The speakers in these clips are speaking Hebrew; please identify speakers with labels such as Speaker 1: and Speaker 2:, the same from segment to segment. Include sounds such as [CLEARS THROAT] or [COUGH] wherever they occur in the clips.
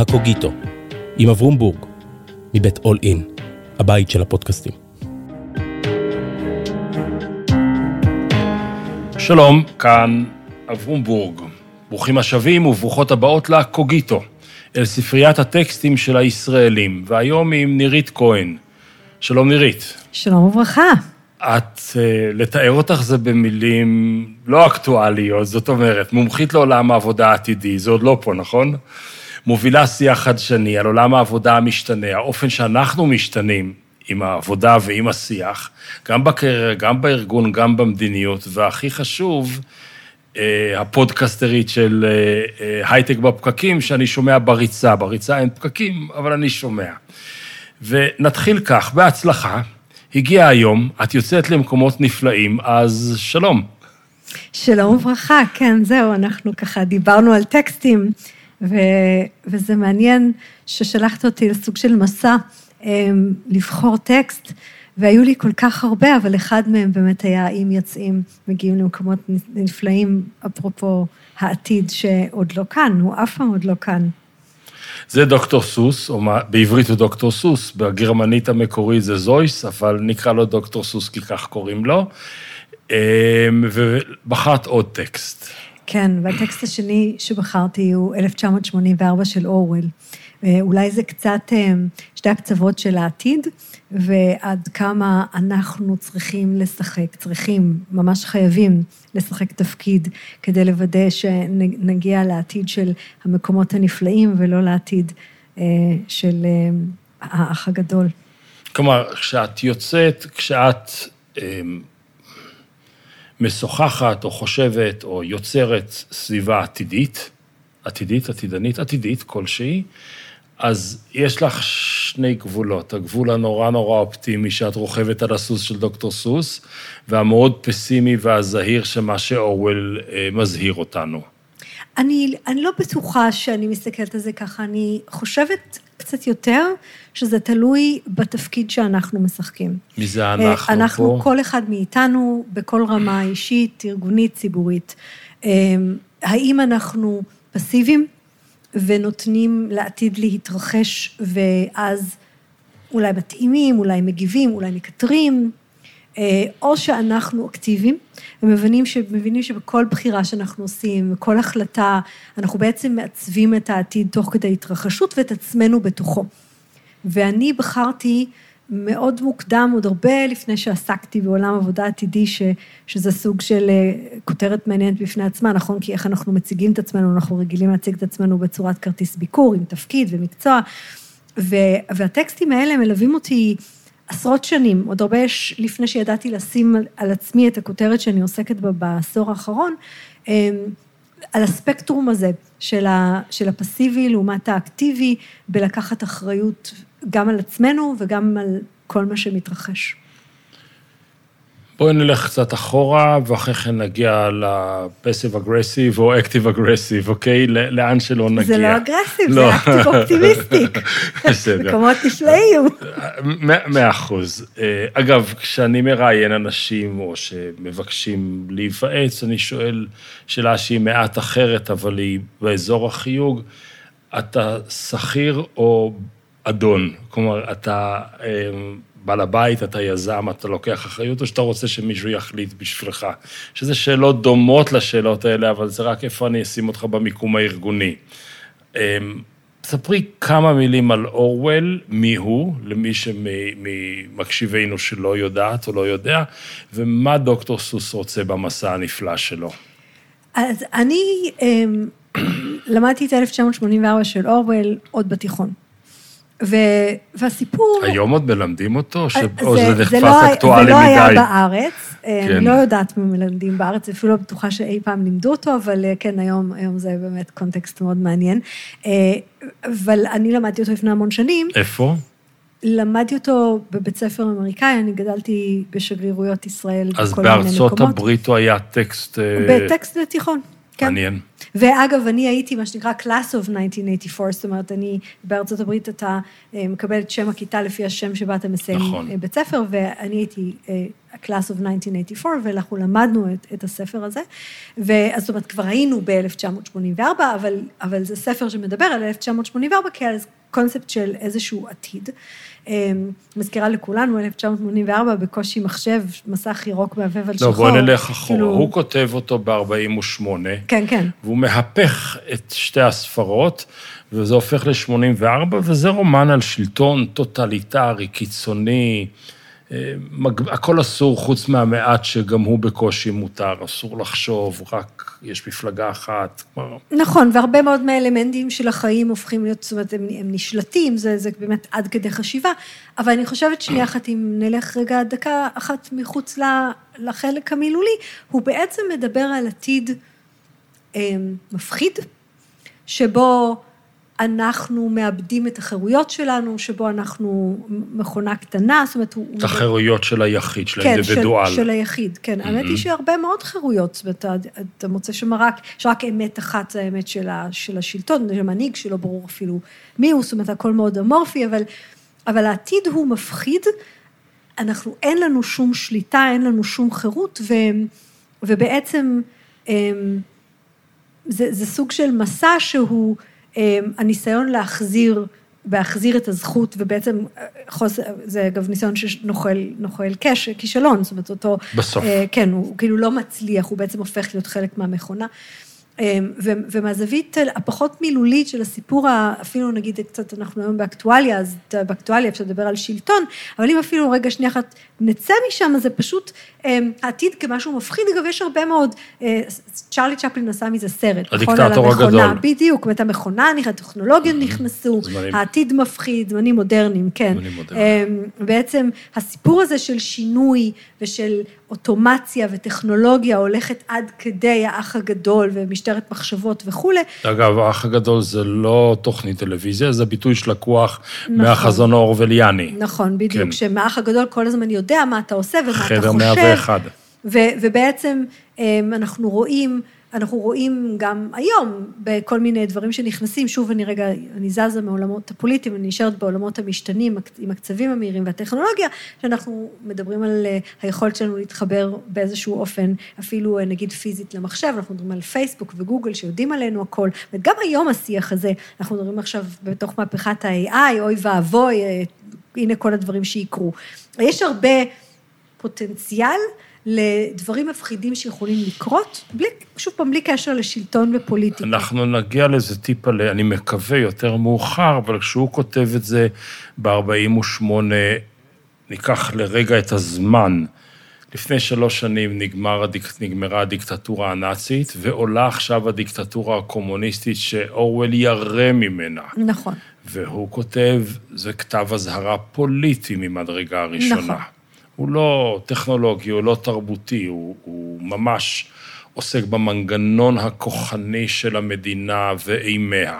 Speaker 1: הקוגיטו, עם אברום בורג, מבית אול אין, הבית של הפודקאסטים. שלום, כאן אברום בורג. ברוכים השבים וברוכות הבאות לקוגיטו, אל ספריית הטקסטים של הישראלים, והיום עם נירית כהן. שלום נירית.
Speaker 2: שלום וברכה.
Speaker 1: את, אה, לתאר אותך זה במילים לא אקטואליות, זאת אומרת, מומחית לעולם העבודה העתידי, זה עוד לא פה, נכון? מובילה שיח חדשני על עולם העבודה המשתנה, האופן שאנחנו משתנים עם העבודה ועם השיח, גם בקריירה, גם בארגון, גם במדיניות, והכי חשוב, אה, הפודקסטרית של אה, הייטק בפקקים, שאני שומע בריצה. בריצה אין פקקים, אבל אני שומע. ונתחיל כך, בהצלחה. הגיע היום, את יוצאת למקומות נפלאים, אז שלום.
Speaker 2: שלום וברכה, כן, זהו, אנחנו ככה דיברנו על טקסטים, ו... וזה מעניין ששלחת אותי לסוג של מסע אמ, לבחור טקסט, והיו לי כל כך הרבה, אבל אחד מהם באמת היה אם יוצאים, מגיעים למקומות נפלאים, אפרופו העתיד שעוד לא כאן, הוא אף פעם עוד לא כאן.
Speaker 1: זה דוקטור סוס, או מה, בעברית הוא דוקטור סוס, בגרמנית המקורית זה זויס, אבל נקרא לו דוקטור סוס כי כך קוראים לו. אמ, ובחרת עוד טקסט.
Speaker 2: כן, והטקסט השני שבחרתי הוא 1984 של אורוול. אה, אולי זה קצת אה, שתי הקצוות של העתיד, ועד כמה אנחנו צריכים לשחק, צריכים, ממש חייבים לשחק תפקיד כדי לוודא שנגיע לעתיד של המקומות הנפלאים ולא לעתיד אה, של האח הגדול.
Speaker 1: כלומר, כשאת יוצאת, כשאת משוחחת או חושבת או יוצרת סביבה עתידית, עתידית, עתידנית, עתידית כלשהי, אז יש לך שני גבולות, הגבול הנורא נורא אופטימי שאת רוכבת על הסוס של דוקטור סוס, והמאוד פסימי והזהיר שמה שאורוול אה, מזהיר אותנו.
Speaker 2: אני, אני לא בטוחה שאני מסתכלת על זה ככה, אני חושבת קצת יותר שזה תלוי בתפקיד שאנחנו משחקים.
Speaker 1: מי זה אנחנו, אנחנו
Speaker 2: פה? אנחנו, כל אחד מאיתנו, בכל רמה אישית, ארגונית, ציבורית. אה, האם אנחנו פסיביים? ונותנים לעתיד להתרחש, ואז אולי מתאימים, אולי מגיבים, אולי מקטרים, אה, או שאנחנו אקטיביים, ומבינים שמבינים שבכל בחירה שאנחנו עושים, בכל החלטה, אנחנו בעצם מעצבים את העתיד תוך כדי התרחשות ואת עצמנו בתוכו. ואני בחרתי מאוד מוקדם, עוד הרבה לפני שעסקתי בעולם עבודה עתידי, ש, שזה סוג של אה, כותרת מעניינת בפני עצמה, נכון? כי איך אנחנו מציגים את עצמנו, אנחנו רגילים להציג את עצמנו בצורת כרטיס ביקור, עם תפקיד ומקצוע, ו, והטקסטים האלה מלווים אותי עשרות שנים, עוד הרבה לפני שידעתי לשים על עצמי את הכותרת שאני עוסקת בה בעשור האחרון, אמ, על הספקטרום הזה של, ה, של הפסיבי לעומת האקטיבי, בלקחת אחריות גם על עצמנו וגם על כל מה שמתרחש.
Speaker 1: בואי נלך קצת אחורה, ואחרי כן נגיע ל passive aggressive או active aggressive, אוקיי? לאן שלא נגיע.
Speaker 2: זה לא aggressive, לא. זה active optimistic. בסדר. מקומות נפלאים.
Speaker 1: מאה אחוז. אה, אגב, כשאני מראיין אנשים או שמבקשים להיוועץ, אני שואל שאלה שהיא מעט אחרת, אבל היא באזור החיוג, אתה שכיר או אדון? כלומר, אתה... בעל הבית, אתה יזם, אתה לוקח אחריות, או שאתה רוצה שמישהו יחליט בשבילך? שזה שאלות דומות לשאלות האלה, אבל זה רק איפה אני אשים אותך במיקום הארגוני. אמ, ספרי כמה מילים על אורוול, מי הוא, למי שמקשיבינו שלא יודעת או לא יודע, ומה דוקטור סוס רוצה במסע הנפלא שלו.
Speaker 2: אז אני אמ, [COUGHS] למדתי את 1984 של אורוול עוד בתיכון. ו... והסיפור...
Speaker 1: היום עוד מלמדים אותו, ש... זה, או שזה נחפש לא, אקטואלי מדי?
Speaker 2: זה לא היה בארץ, אה, כן. אני לא יודעת מה מלמדים בארץ, אפילו לא בטוחה שאי פעם לימדו אותו, אבל אה, כן, היום, היום זה באמת קונטקסט מאוד מעניין. אה, אבל אני למדתי אותו לפני המון שנים.
Speaker 1: איפה?
Speaker 2: למדתי אותו בבית ספר אמריקאי, אני גדלתי בשגרירויות ישראל
Speaker 1: בכל מיני מקומות. אז בארצות הברית הוא היה טקסט...
Speaker 2: בטקסט לתיכון. כן.
Speaker 1: מעניין.
Speaker 2: ואגב, אני הייתי מה שנקרא Class of 1984, זאת אומרת, אני, בארצות הברית אתה אה, מקבל את שם הכיתה לפי השם שבה אתה מסיים
Speaker 1: נכון.
Speaker 2: אה, בית ספר, ואני הייתי אה, Class of 1984, ואנחנו למדנו את, את הספר הזה. ואז זאת אומרת, כבר היינו ב-1984, אבל, אבל זה ספר שמדבר על 1984 כעל קונספט של איזשהו עתיד. אה, מזכירה לכולנו, 1984, בקושי מחשב, מסך ירוק מהבהב על
Speaker 1: לא,
Speaker 2: שחור.
Speaker 1: בואי נלך אחורה.
Speaker 2: כאילו-
Speaker 1: הוא כותב אותו ב-48,
Speaker 2: כן, כן.
Speaker 1: והוא מהפך את שתי הספרות, וזה הופך ל-84, וזה רומן על שלטון טוטליטרי, קיצוני. הכל אסור חוץ מהמעט שגם הוא בקושי מותר, אסור לחשוב, רק יש מפלגה אחת.
Speaker 2: נכון, והרבה מאוד מהאלמנטים של החיים הופכים להיות, זאת אומרת, הם, הם נשלטים, זה, זה באמת עד כדי חשיבה, אבל אני חושבת שנייה אחת, אם נלך רגע דקה אחת מחוץ לחלק המילולי, הוא בעצם מדבר על עתיד אה, מפחיד, שבו אנחנו מאבדים את החירויות שלנו, שבו אנחנו מכונה קטנה, זאת אומרת, הוא...
Speaker 1: את החירויות של היחיד, של
Speaker 2: כן,
Speaker 1: האינדיבידואל.
Speaker 2: של, של היחיד, כן. האמת היא שהרבה מאוד חירויות, זאת אומרת, אתה, אתה מוצא שם רק, יש רק אמת אחת, זה האמת של, ה, של השלטון, של המנהיג שלא ברור אפילו מי הוא, זאת אומרת, הכל מאוד אמורפי, אבל, אבל העתיד הוא מפחיד, אנחנו, אין לנו שום שליטה, אין לנו שום חירות, ו, ובעצם זה, זה סוג של מסע שהוא הניסיון להחזיר, להחזיר את הזכות, ובעצם חוסר, זה אגב ניסיון שנוחל נוחל קש, כישלון, זאת אומרת, אותו...
Speaker 1: בסוף.
Speaker 2: אה, כן, הוא כאילו לא מצליח, הוא בעצם הופך להיות חלק מהמכונה. אמ, ומהזווית הפחות מילולית של הסיפור, אפילו נגיד קצת, אנחנו היום באקטואליה, אז באקטואליה אפשר לדבר על שלטון, אבל אם אפילו רגע שנייה אחת נצא משם, זה פשוט אמ, העתיד כמשהו מפחיד. אגב, יש הרבה מאוד, אה, צ'רלי צ'פלין עשה מזה סרט, נכון?
Speaker 1: הדיקטטור
Speaker 2: המכונה.
Speaker 1: הגדול.
Speaker 2: בדיוק, ואת המכונה, הטכנולוגיות נכנסו,
Speaker 1: זמנים.
Speaker 2: העתיד מפחיד, זמנים מודרניים, כן.
Speaker 1: זמנים מודרניים.
Speaker 2: אמ, בעצם הסיפור הזה של שינוי ושל אוטומציה וטכנולוגיה הולכת עד כדי האח הגדול ומשטרת מחשבות וכולי,
Speaker 1: אגב, האח הגדול זה לא תוכנית טלוויזיה, זה ביטוי שלקוח
Speaker 2: נכון.
Speaker 1: מהחזון האורווליאני.
Speaker 2: נכון, בדיוק,
Speaker 1: כן.
Speaker 2: שמהאח הגדול כל הזמן יודע מה אתה עושה ומה אתה חושב.
Speaker 1: חדר 101.
Speaker 2: ו, ובעצם אמ, אנחנו רואים, אנחנו רואים גם היום בכל מיני דברים שנכנסים, שוב אני רגע, אני זזה מעולמות הפוליטיים, אני נשארת בעולמות המשתנים עם הקצבים המהירים והטכנולוגיה, שאנחנו מדברים על אה, היכולת שלנו להתחבר באיזשהו אופן, אפילו אה, נגיד פיזית למחשב, אנחנו מדברים על פייסבוק וגוגל שיודעים עלינו הכל, וגם היום השיח הזה, אנחנו מדברים עכשיו בתוך מהפכת ה-AI, אוי ואבוי, אה, הנה כל הדברים שיקרו. יש הרבה פוטנציאל לדברים מפחידים שיכולים לקרות, בלי, שוב פעם, בלי קשר לשלטון ופוליטיקה.
Speaker 1: אנחנו נגיע לזה טיפה, אני מקווה, יותר מאוחר, אבל כשהוא כותב את זה ב-48, ניקח לרגע את הזמן. לפני שלוש שנים נגמר נגמרה הדיקטטורה הנאצית, ועולה עכשיו הדיקטטורה הקומוניסטית שאורוול ירא ממנה.
Speaker 2: נכון.
Speaker 1: והוא כותב, זה כתב אזהרה פוליטי ממדרגה הראשונה.
Speaker 2: נכון.
Speaker 1: הוא לא טכנולוגי, הוא לא תרבותי, הוא, הוא ממש עוסק במנגנון הכוחני של המדינה ואימיה.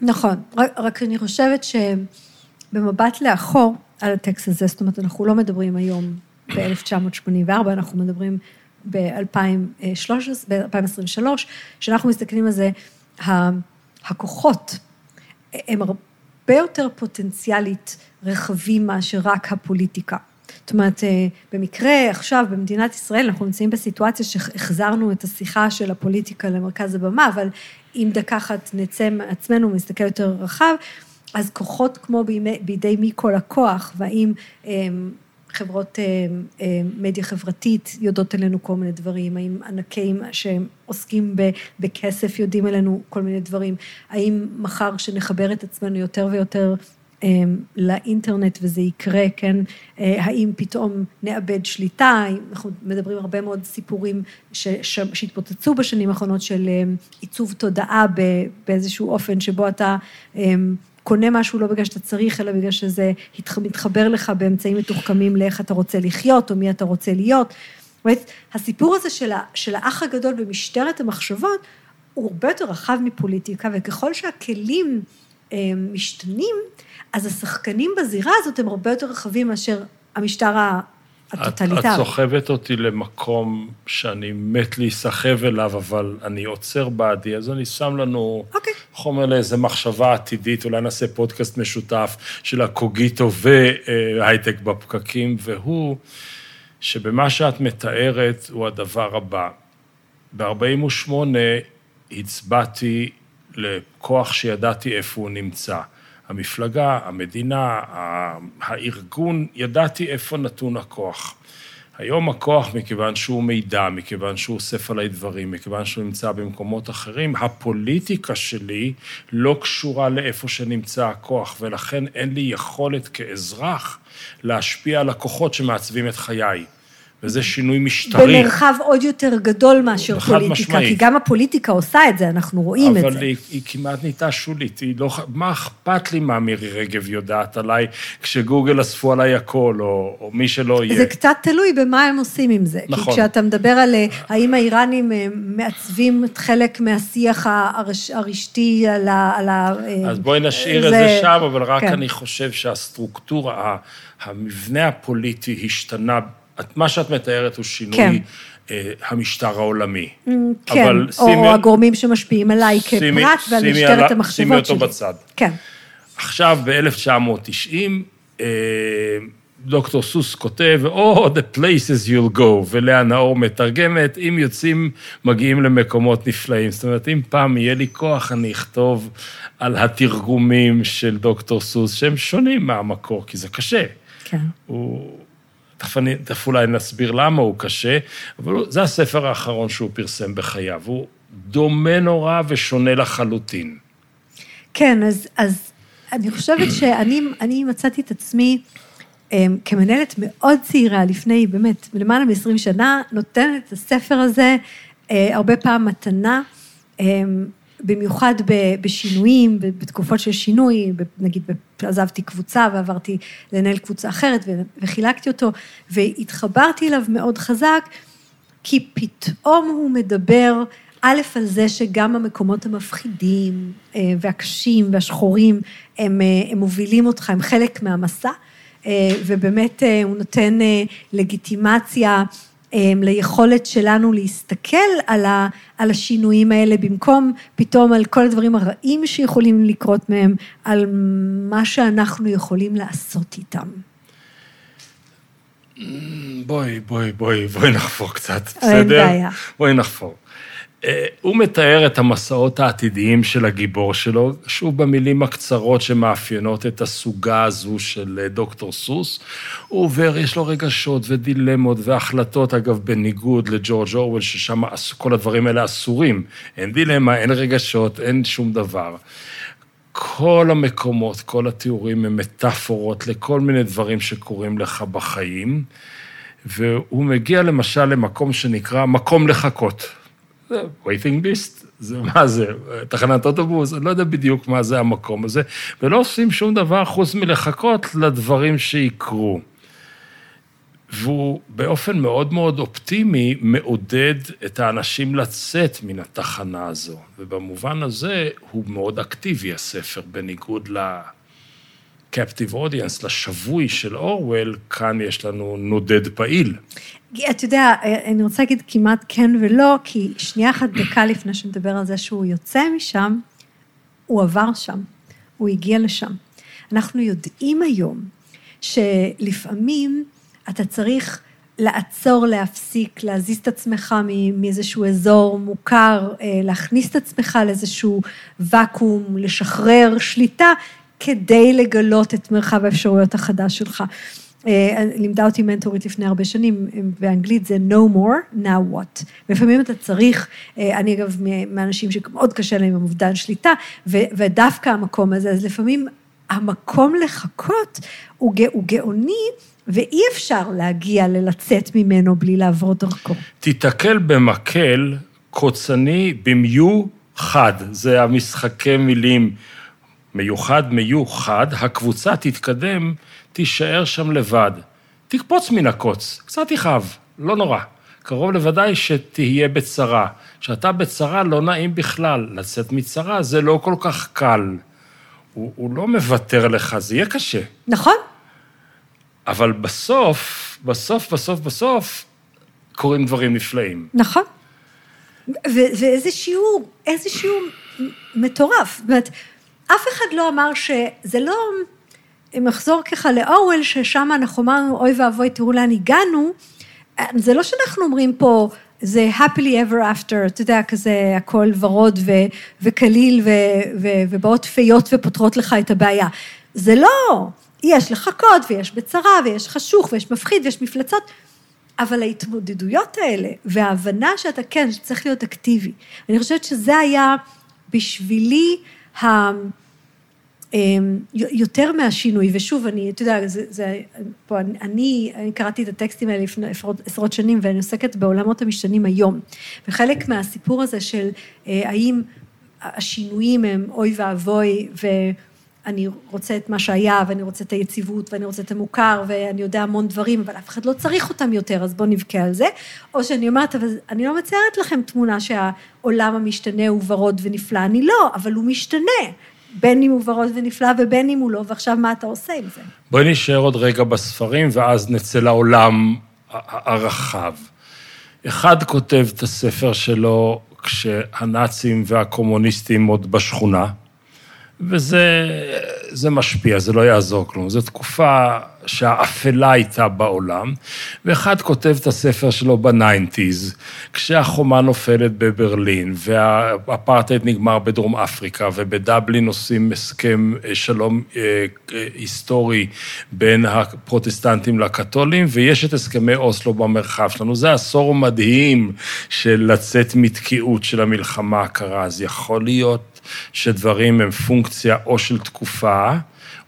Speaker 2: נכון, רק, רק אני חושבת שבמבט לאחור על הטקסט הזה, זאת אומרת, אנחנו לא מדברים היום [CLEARS THROAT] ב-1984, אנחנו מדברים ב-2023, ב-2023, כשאנחנו מסתכלים על זה, הכוחות הם הרבה יותר פוטנציאלית רחבים מאשר רק הפוליטיקה. זאת אומרת, אה, במקרה עכשיו במדינת ישראל אנחנו נמצאים בסיטואציה שהחזרנו את השיחה של הפוליטיקה למרכז הבמה, אבל אם דקה אחת נצא מעצמנו ונסתכל יותר רחב, אז כוחות כמו בימי, בידי מי כל הכוח, והאם אה, חברות אה, אה, מדיה חברתית יודעות עלינו כל מיני דברים, האם ענקים שעוסקים בכסף יודעים עלינו כל מיני דברים, האם מחר כשנחבר את עצמנו יותר ויותר לאינטרנט וזה יקרה, כן, האם פתאום נאבד שליטה, אנחנו מדברים הרבה מאוד סיפורים שהתפוצצו בשנים האחרונות של עיצוב תודעה באיזשהו אופן שבו אתה קונה משהו לא בגלל שאתה צריך, אלא בגלל שזה מתחבר לך באמצעים מתוחכמים לאיך אתה רוצה לחיות, או מי אתה רוצה להיות. זאת אומרת, הסיפור הזה של, של האח הגדול במשטרת המחשבות, הוא הרבה יותר רחב מפוליטיקה, וככל שהכלים משתנים, אז השחקנים בזירה הזאת הם הרבה יותר רחבים מאשר המשטר הטוטליטרי.
Speaker 1: את סוחבת אותי למקום שאני מת להיסחב אליו, אבל אני עוצר בעדי, אז אני שם לנו
Speaker 2: אוקיי.
Speaker 1: חומר לאיזה מחשבה עתידית, אולי נעשה פודקאסט משותף של הקוגיטו והייטק בפקקים, והוא שבמה שאת מתארת הוא הדבר הבא. ב-48' הצבעתי לכוח שידעתי איפה הוא נמצא. המפלגה, המדינה, הארגון, ידעתי איפה נתון הכוח. היום הכוח, מכיוון שהוא מידע, מכיוון שהוא אוסף עליי דברים, מכיוון שהוא נמצא במקומות אחרים, הפוליטיקה שלי לא קשורה לאיפה שנמצא הכוח, ולכן אין לי יכולת כאזרח להשפיע על הכוחות שמעצבים את חיי. וזה שינוי משטרי.
Speaker 2: במרחב עוד יותר גדול מאשר פוליטיקה,
Speaker 1: משמעית.
Speaker 2: כי גם הפוליטיקה עושה את זה, אנחנו רואים את
Speaker 1: אבל
Speaker 2: זה.
Speaker 1: היא, היא כמעט נהייתה שולית, היא לא, מה אכפת לי מה מירי רגב יודעת עליי, כשגוגל אספו עליי הכל, או, או מי שלא יהיה.
Speaker 2: זה קצת תלוי במה הם עושים עם זה.
Speaker 1: נכון.
Speaker 2: כי כשאתה מדבר על אה, האם האיראנים אה, מעצבים את חלק מהשיח הרש, הרשתי על ה... על ה אה,
Speaker 1: אז בואי נשאיר את
Speaker 2: זה-
Speaker 1: זה שם, אבל רק
Speaker 2: כן.
Speaker 1: אני חושב שהסטרוקטורה, המבנה הפוליטי השתנה, את- מה שאת מתארת הוא שינוי
Speaker 2: כן.
Speaker 1: אה, המשטר העולמי.
Speaker 2: כן,
Speaker 1: אבל
Speaker 2: או,
Speaker 1: שימי-
Speaker 2: הגורמים שמשפיעים עליי
Speaker 1: שימי-
Speaker 2: כפרט ועל
Speaker 1: שימי
Speaker 2: משטרת
Speaker 1: עליו-
Speaker 2: המחשבות
Speaker 1: שימי
Speaker 2: שלי.
Speaker 1: אותו בצד.
Speaker 2: כן.
Speaker 1: עכשיו, ב-1990, אה, דוקטור סוס כותב, Oh, the places you'll go, ולאה נאור מתרגמת, אם יוצאים, מגיעים למקומות נפלאים. זאת אומרת, אם פעם יהיה לי כוח, אני אכתוב על התרגומים של דוקטור סוס, שהם שונים מהמקור, כי זה קשה.
Speaker 2: כן.
Speaker 1: הוא... תכף, אני, תכף אולי נסביר למה הוא קשה, אבל זה הספר האחרון שהוא פרסם בחייו. הוא דומה נורא ושונה לחלוטין.
Speaker 2: כן, אז, אז אני חושבת שאני אני מצאתי את עצמי אמ, כמנהלת מאוד צעירה, לפני באמת למעלה מ-20 שנה, נותנת את הספר הזה אה, הרבה פעם מתנה, אמ, במיוחד בשינויים, בתקופות של שינוי, נגיד עזבתי קבוצה ועברתי לנהל קבוצה אחרת וחילקתי אותו, והתחברתי אליו מאוד חזק, כי פתאום הוא מדבר, א', על זה שגם המקומות המפחידים אה, והקשים והשחורים, הם, אה, הם מובילים אותך, הם חלק מהמסע, אה, ובאמת הוא נותן לגיטימציה ליכולת שלנו להסתכל על, ה, על השינויים האלה, במקום פתאום על כל הדברים הרעים שיכולים לקרות מהם, על מה שאנחנו יכולים לעשות איתם.
Speaker 1: בואי, בואי, בואי, בואי נחפור קצת,
Speaker 2: אין
Speaker 1: בסדר?
Speaker 2: בעיה.
Speaker 1: בואי נחפור. אה, הוא מתאר את המסעות העתידיים של הגיבור שלו, שוב במילים הקצרות שמאפיינות את הסוגה הזו של אה, דוקטור סוס. הוא עובר, יש לו רגשות ודילמות והחלטות, אגב, בניגוד לג'ורג' אורוול, ששם כל הדברים האלה אסורים. אין דילמה, אין רגשות, אין שום דבר. כל המקומות, כל התיאורים הם מטאפורות לכל מיני דברים שקורים לך בחיים, והוא מגיע למשל למקום שנקרא מקום לחכות. זה waiting list, זה [LAUGHS] מה זה, תחנת אוטובוס, אני לא יודע בדיוק מה זה המקום הזה, ולא עושים שום דבר חוץ מלחכות לדברים שיקרו. והוא באופן מאוד מאוד אופטימי מעודד את האנשים לצאת מן התחנה הזו. ובמובן הזה הוא מאוד אקטיבי, הספר, בניגוד ל-captive audience, לשבוי של אורוול, כאן יש לנו נודד פעיל.
Speaker 2: אתה יודע, אני רוצה להגיד כמעט כן ולא, כי שנייה אחת, דקה לפני שנדבר על זה שהוא יוצא משם, הוא עבר שם, הוא הגיע לשם. אנחנו יודעים היום שלפעמים אתה צריך לעצור, להפסיק, להזיז את עצמך מאיזשהו אזור מוכר, אה, להכניס את עצמך לאיזשהו ואקום, לשחרר שליטה, כדי לגלות את מרחב האפשרויות החדש שלך. אה, לימדה אותי מנטורית לפני הרבה שנים, אה, באנגלית זה no more, now what. לפעמים אתה צריך, אה, אני אגב מהאנשים שמאוד קשה להם עם אובדן שליטה, ודווקא המקום הזה, אז לפעמים המקום לחכות הוא, גא- הוא גאוני, ואי אפשר להגיע ללצאת ממנו בלי לעבור דרכו.
Speaker 1: תיתקל במקל קוצני במיוחד, זה המשחקי מילים מיוחד, מיוחד, הקבוצה תתקדם, תישאר שם לבד. תקפוץ מן הקוץ, קצת יכאב, לא נורא. קרוב לוודאי שתהיה בצרה. כשאתה בצרה לא נעים בכלל. לצאת מצרה זה לא כל כך קל. הוא, הוא לא מוותר לך, זה יהיה קשה.
Speaker 2: נכון?
Speaker 1: אבל בסוף, בסוף, בסוף, בסוף, קורים דברים נפלאים.
Speaker 2: נכון. ואיזה שיעור, איזה שיעור מטורף. זאת אומרת, אף אחד לא אמר שזה לא, אם אחזור ככה לאורוול, ששם אנחנו אמרנו, אוי ואבוי, תראו לאן הגענו, זה לא שאנחנו אומרים פה, זה happily ever after, אתה יודע, כזה הכל ורוד ו- וקליל ו- ו- ובאות פיות ופותרות לך את הבעיה. זה לא, יש לחכות ויש בצרה ויש חשוך ויש מפחיד ויש מפלצות, אבל ההתמודדויות האלה וההבנה שאתה כן, שצריך להיות אקטיבי, אני חושבת שזה היה בשבילי ה... אמ, יותר מהשינוי, ושוב, אני, אתה יודע, זה, זה, פה, אני, אני קראתי את הטקסטים האלה לפני עשרות, עשרות שנים, ואני עוסקת בעולמות המשתנים היום. וחלק מהסיפור הזה של אה, האם השינויים הם אוי ואבוי, ואני רוצה את מה שהיה, ואני רוצה את היציבות, ואני רוצה את המוכר, ואני יודע המון דברים, אבל אף אחד לא צריך אותם יותר, אז בואו נבכה על זה. או שאני אומרת, אבל אני לא מציירת לכם תמונה שהעולם המשתנה הוא ורוד ונפלא, אני לא, אבל הוא משתנה. בין אם הוא ורוד ונפלא ובין אם הוא לא, ועכשיו מה אתה עושה עם זה?
Speaker 1: בואי נשאר עוד רגע בספרים, ואז נצא לעולם הרחב. אחד כותב את הספר שלו כשהנאצים והקומוניסטים עוד בשכונה, וזה משפיע, זה לא יעזור כלום. זו תקופה שהאפלה הייתה בעולם, ואחד כותב את הספר שלו בניינטיז, כשהחומה נופלת בברלין, והאפרטהייד נגמר בדרום אפריקה, ובדבלין עושים הסכם אה, שלום אה, אה, היסטורי בין הפרוטסטנטים לקתולים, ויש את הסכמי אוסלו במרחב שלנו. זה עשור מדהים של לצאת מתקיעות של המלחמה הקרה, אז יכול להיות שדברים הם פונקציה או של תקופה,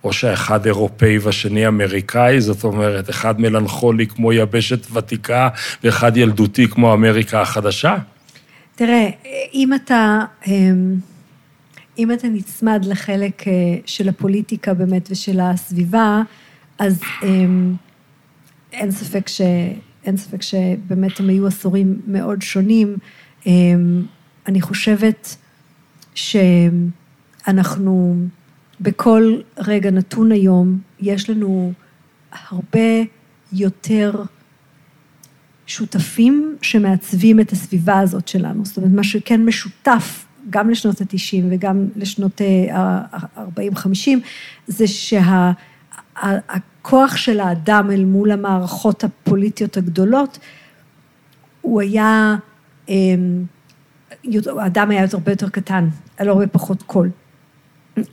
Speaker 1: או שהאחד אירופאי והשני אמריקאי, זאת אומרת, אחד מלנכולי כמו יבשת ותיקה, ואחד ילדותי כמו אמריקה החדשה?
Speaker 2: תראה, אם אתה, אמ, אם אתה נצמד לחלק אה, של הפוליטיקה באמת ושל הסביבה, אז אמ, אין ספק, ש, אין ספק שבאמת הם היו עשורים מאוד שונים. אמ, אני חושבת שאנחנו... בכל רגע נתון היום, יש לנו הרבה יותר שותפים שמעצבים את הסביבה הזאת שלנו. זאת אומרת, מה שכן משותף גם לשנות ה-90 וגם לשנות ה-40-50, זה שהכוח של האדם אל מול המערכות הפוליטיות הגדולות, הוא היה, אמ, האדם היה הרבה יותר קטן, היה לו הרבה פחות קול.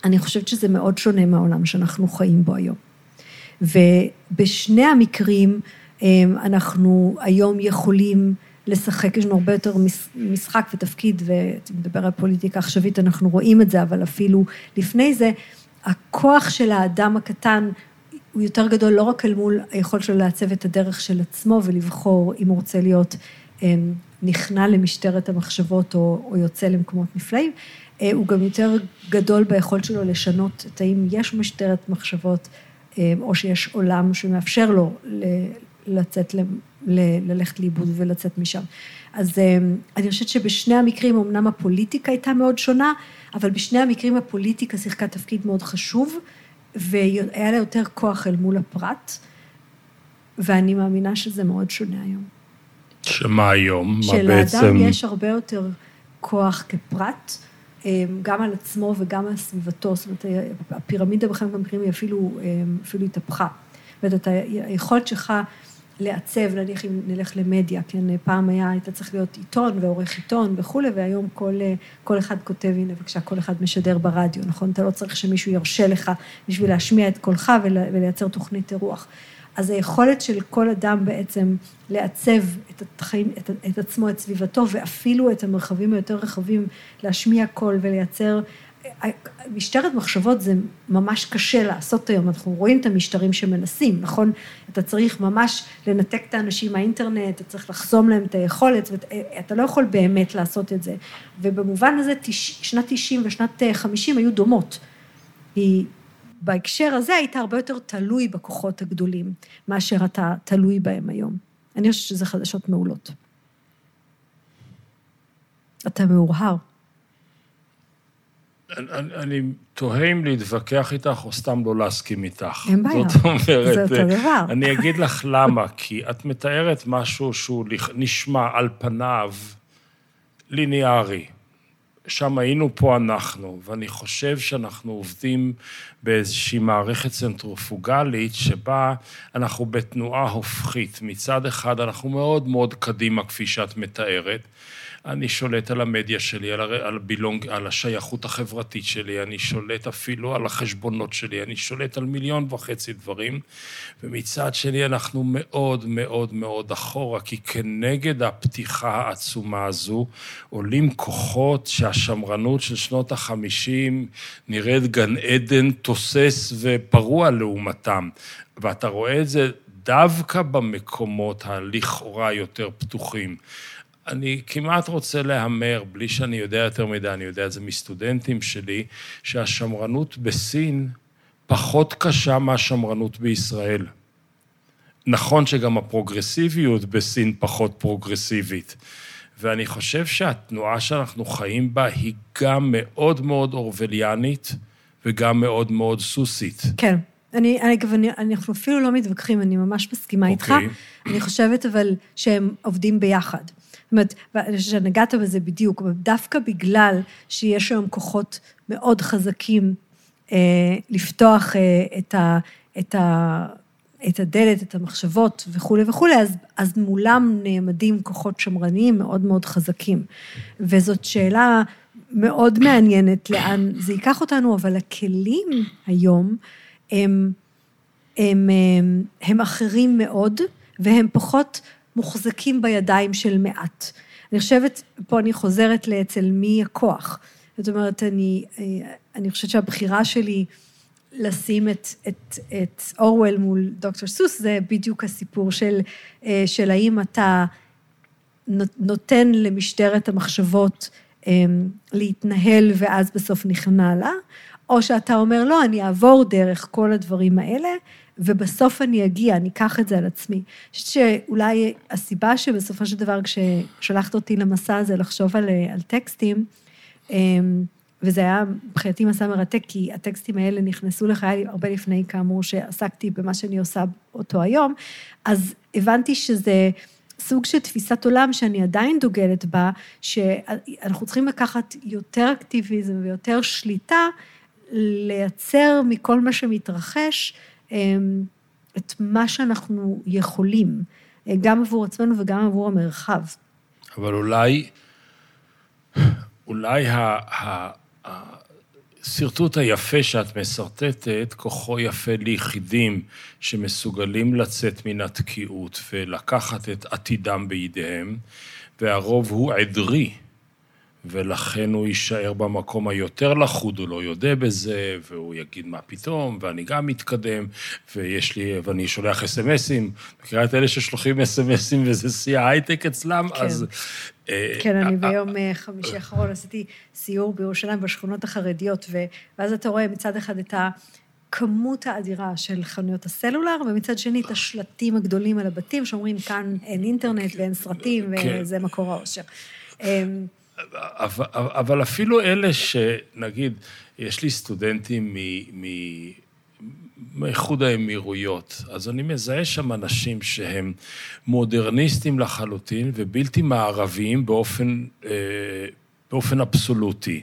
Speaker 2: אני חושבת שזה מאוד שונה מהעולם שאנחנו חיים בו היום. ובשני המקרים אמ, אנחנו היום יכולים לשחק, יש לנו הרבה יותר משחק ותפקיד, ואתה מדבר על פוליטיקה עכשווית, אנחנו רואים את זה, אבל אפילו לפני זה, הכוח של האדם הקטן הוא יותר גדול לא רק אל מול היכולת שלו לעצב את הדרך של עצמו ולבחור אם הוא רוצה להיות אמ, נכנע למשטרת המחשבות או, או יוצא למקומות נפלאים, אה, הוא גם יותר גדול ביכולת שלו לשנות את האם יש משטרת מחשבות, אה, או שיש עולם שמאפשר לו לצאת, ללכת לאיבוד ולצאת משם. אז אה, אני חושבת שבשני המקרים, אמנם הפוליטיקה הייתה מאוד שונה, אבל בשני המקרים הפוליטיקה שיחקה תפקיד מאוד חשוב, והיה לה יותר כוח אל מול הפרט, ואני מאמינה שזה מאוד שונה היום.
Speaker 1: שמה היום? מה בעצם...
Speaker 2: שלאדם יש הרבה יותר כוח כפרט, אמ, גם על עצמו וגם על סביבתו, זאת אומרת, הפירמידה בחלק מהמקרים היא אפילו, אמ, אפילו התהפכה. זאת אומרת, היכולת שלך לעצב, נניח אם נלך למדיה, כן, פעם היה, היית צריך להיות עיתון ועורך עיתון וכולי, והיום כל, כל אחד כותב, הנה בבקשה, כל אחד משדר ברדיו, נכון? אתה לא צריך שמישהו ירשה לך בשביל להשמיע את קולך ולייצר תוכנית אירוח. אז היכולת של כל אדם בעצם לעצב את, התחיים, את, את עצמו, את סביבתו, ואפילו את המרחבים היותר רחבים, להשמיע קול ולייצר... משטרת מחשבות זה ממש קשה לעשות היום, אנחנו רואים את המשטרים שמנסים, נכון? אתה צריך ממש לנתק את האנשים מהאינטרנט, אתה צריך לחסום להם את היכולת, ואתה לא יכול באמת לעשות את זה. ובמובן הזה, שנת 90 ושנת 50 היו דומות. היא בהקשר הזה היית הרבה יותר תלוי בכוחות הגדולים, מאשר אתה תלוי בהם היום. אני חושבת שזה חדשות מעולות. אתה מאורהר.
Speaker 1: אני, אני תוהה אם להתווכח איתך או סתם לא להסכים איתך.
Speaker 2: אין בעיה.
Speaker 1: זאת אומרת...
Speaker 2: זה אותו דבר. [LAUGHS]
Speaker 1: אני אגיד לך למה, כי את מתארת משהו שהוא נשמע על פניו ליניארי. שם היינו, פה אנחנו, ואני חושב שאנחנו עובדים באיזושהי מערכת צנטרופוגלית שבה אנחנו בתנועה הופכית. מצד אחד אנחנו מאוד מאוד קדימה, כפי שאת מתארת, אני שולט על המדיה שלי, על, הר... על, בילונג, על השייכות החברתית שלי, אני שולט אפילו על החשבונות שלי, אני שולט על מיליון וחצי דברים, ומצד שני אנחנו מאוד מאוד מאוד אחורה, כי כנגד הפתיחה העצומה הזו עולים כוחות שהשמרנות של שנות החמישים נראית גן עדן תוסס ופרוע לעומתם, ואתה רואה את זה דווקא במקומות הלכאורה יותר פתוחים. אני כמעט רוצה להמר, בלי שאני יודע יותר מדי, אני יודע את זה מסטודנטים שלי, שהשמרנות בסין פחות קשה מהשמרנות בישראל. נכון שגם הפרוגרסיביות בסין פחות פרוגרסיבית. ואני חושב שהתנועה שאנחנו חיים בה היא גם מאוד מאוד אורווליאנית וגם מאוד מאוד סוסית.
Speaker 2: כן. אני, אגב, אני, אנחנו אפילו לא מתווכחים, אני ממש מסכימה okay. איתך. אוקיי. אני חושבת אבל שהם עובדים ביחד. זאת אומרת, שנגעת בזה בדיוק, דווקא בגלל שיש היום כוחות מאוד חזקים אה, לפתוח אה, את, ה, את, ה, את הדלת, את המחשבות וכולי וכולי, אז, אז מולם נעמדים כוחות שמרניים מאוד מאוד חזקים. וזאת שאלה מאוד מעניינת לאן זה ייקח אותנו, אבל הכלים היום הם, הם, הם, הם אחרים מאוד, והם פחות מוחזקים בידיים של מעט. אני חושבת, פה אני חוזרת לאצל מי הכוח. זאת אומרת, אני, אני חושבת שהבחירה שלי לשים את, את, את אורוול מול דוקטור סוס, זה בדיוק הסיפור של, של האם אתה נותן למשטרת המחשבות להתנהל ואז בסוף נכנע לה, או שאתה אומר, לא, אני אעבור דרך כל הדברים האלה, ובסוף אני אגיע, אני אקח את זה על עצמי. אני חושבת שאולי הסיבה שבסופו של דבר, כששלחת אותי למסע הזה לחשוב על, על טקסטים, אמ, וזה היה מבחינתי מסע מרתק, כי הטקסטים האלה נכנסו לחיי הרבה לפני, כאמור, שעסקתי במה שאני עושה אותו היום, אז הבנתי שזה סוג של תפיסת עולם שאני עדיין דוגלת בה, שאנחנו צריכים לקחת יותר אקטיביזם ויותר שליטה, לייצר מכל מה שמתרחש את מה שאנחנו יכולים, גם עבור עצמנו וגם עבור המרחב.
Speaker 1: אבל אולי, אולי השרטוט היפה שאת משרטטת, כוחו יפה ליחידים שמסוגלים לצאת מן התקיעות ולקחת את עתידם בידיהם, והרוב הוא עדרי. ולכן הוא יישאר במקום היותר לחוד, הוא לא יודה בזה, והוא יגיד מה פתאום, ואני גם מתקדם, ויש לי, ואני שולח אס.אם.אסים, מכירה את אלה ששולחים אס.אם.אסים וזה שיא ההייטק אצלם,
Speaker 2: כן. אז... אה, כן, אני אה, ביום אה, חמישי האחרון עשיתי סיור בירושלים בשכונות החרדיות, ואז אתה רואה מצד אחד את ה... כמות האדירה של חנויות הסלולר, ומצד שני את השלטים הגדולים על הבתים, שאומרים כאן אין אינטרנט ואין סרטים, כן. וזה מקור האושר.
Speaker 1: אבל, אבל אפילו אלה שנגיד, יש לי סטודנטים מאיחוד האמירויות, אז אני מזהה שם אנשים שהם מודרניסטים לחלוטין ובלתי מערביים באופן, אה, באופן אבסולוטי.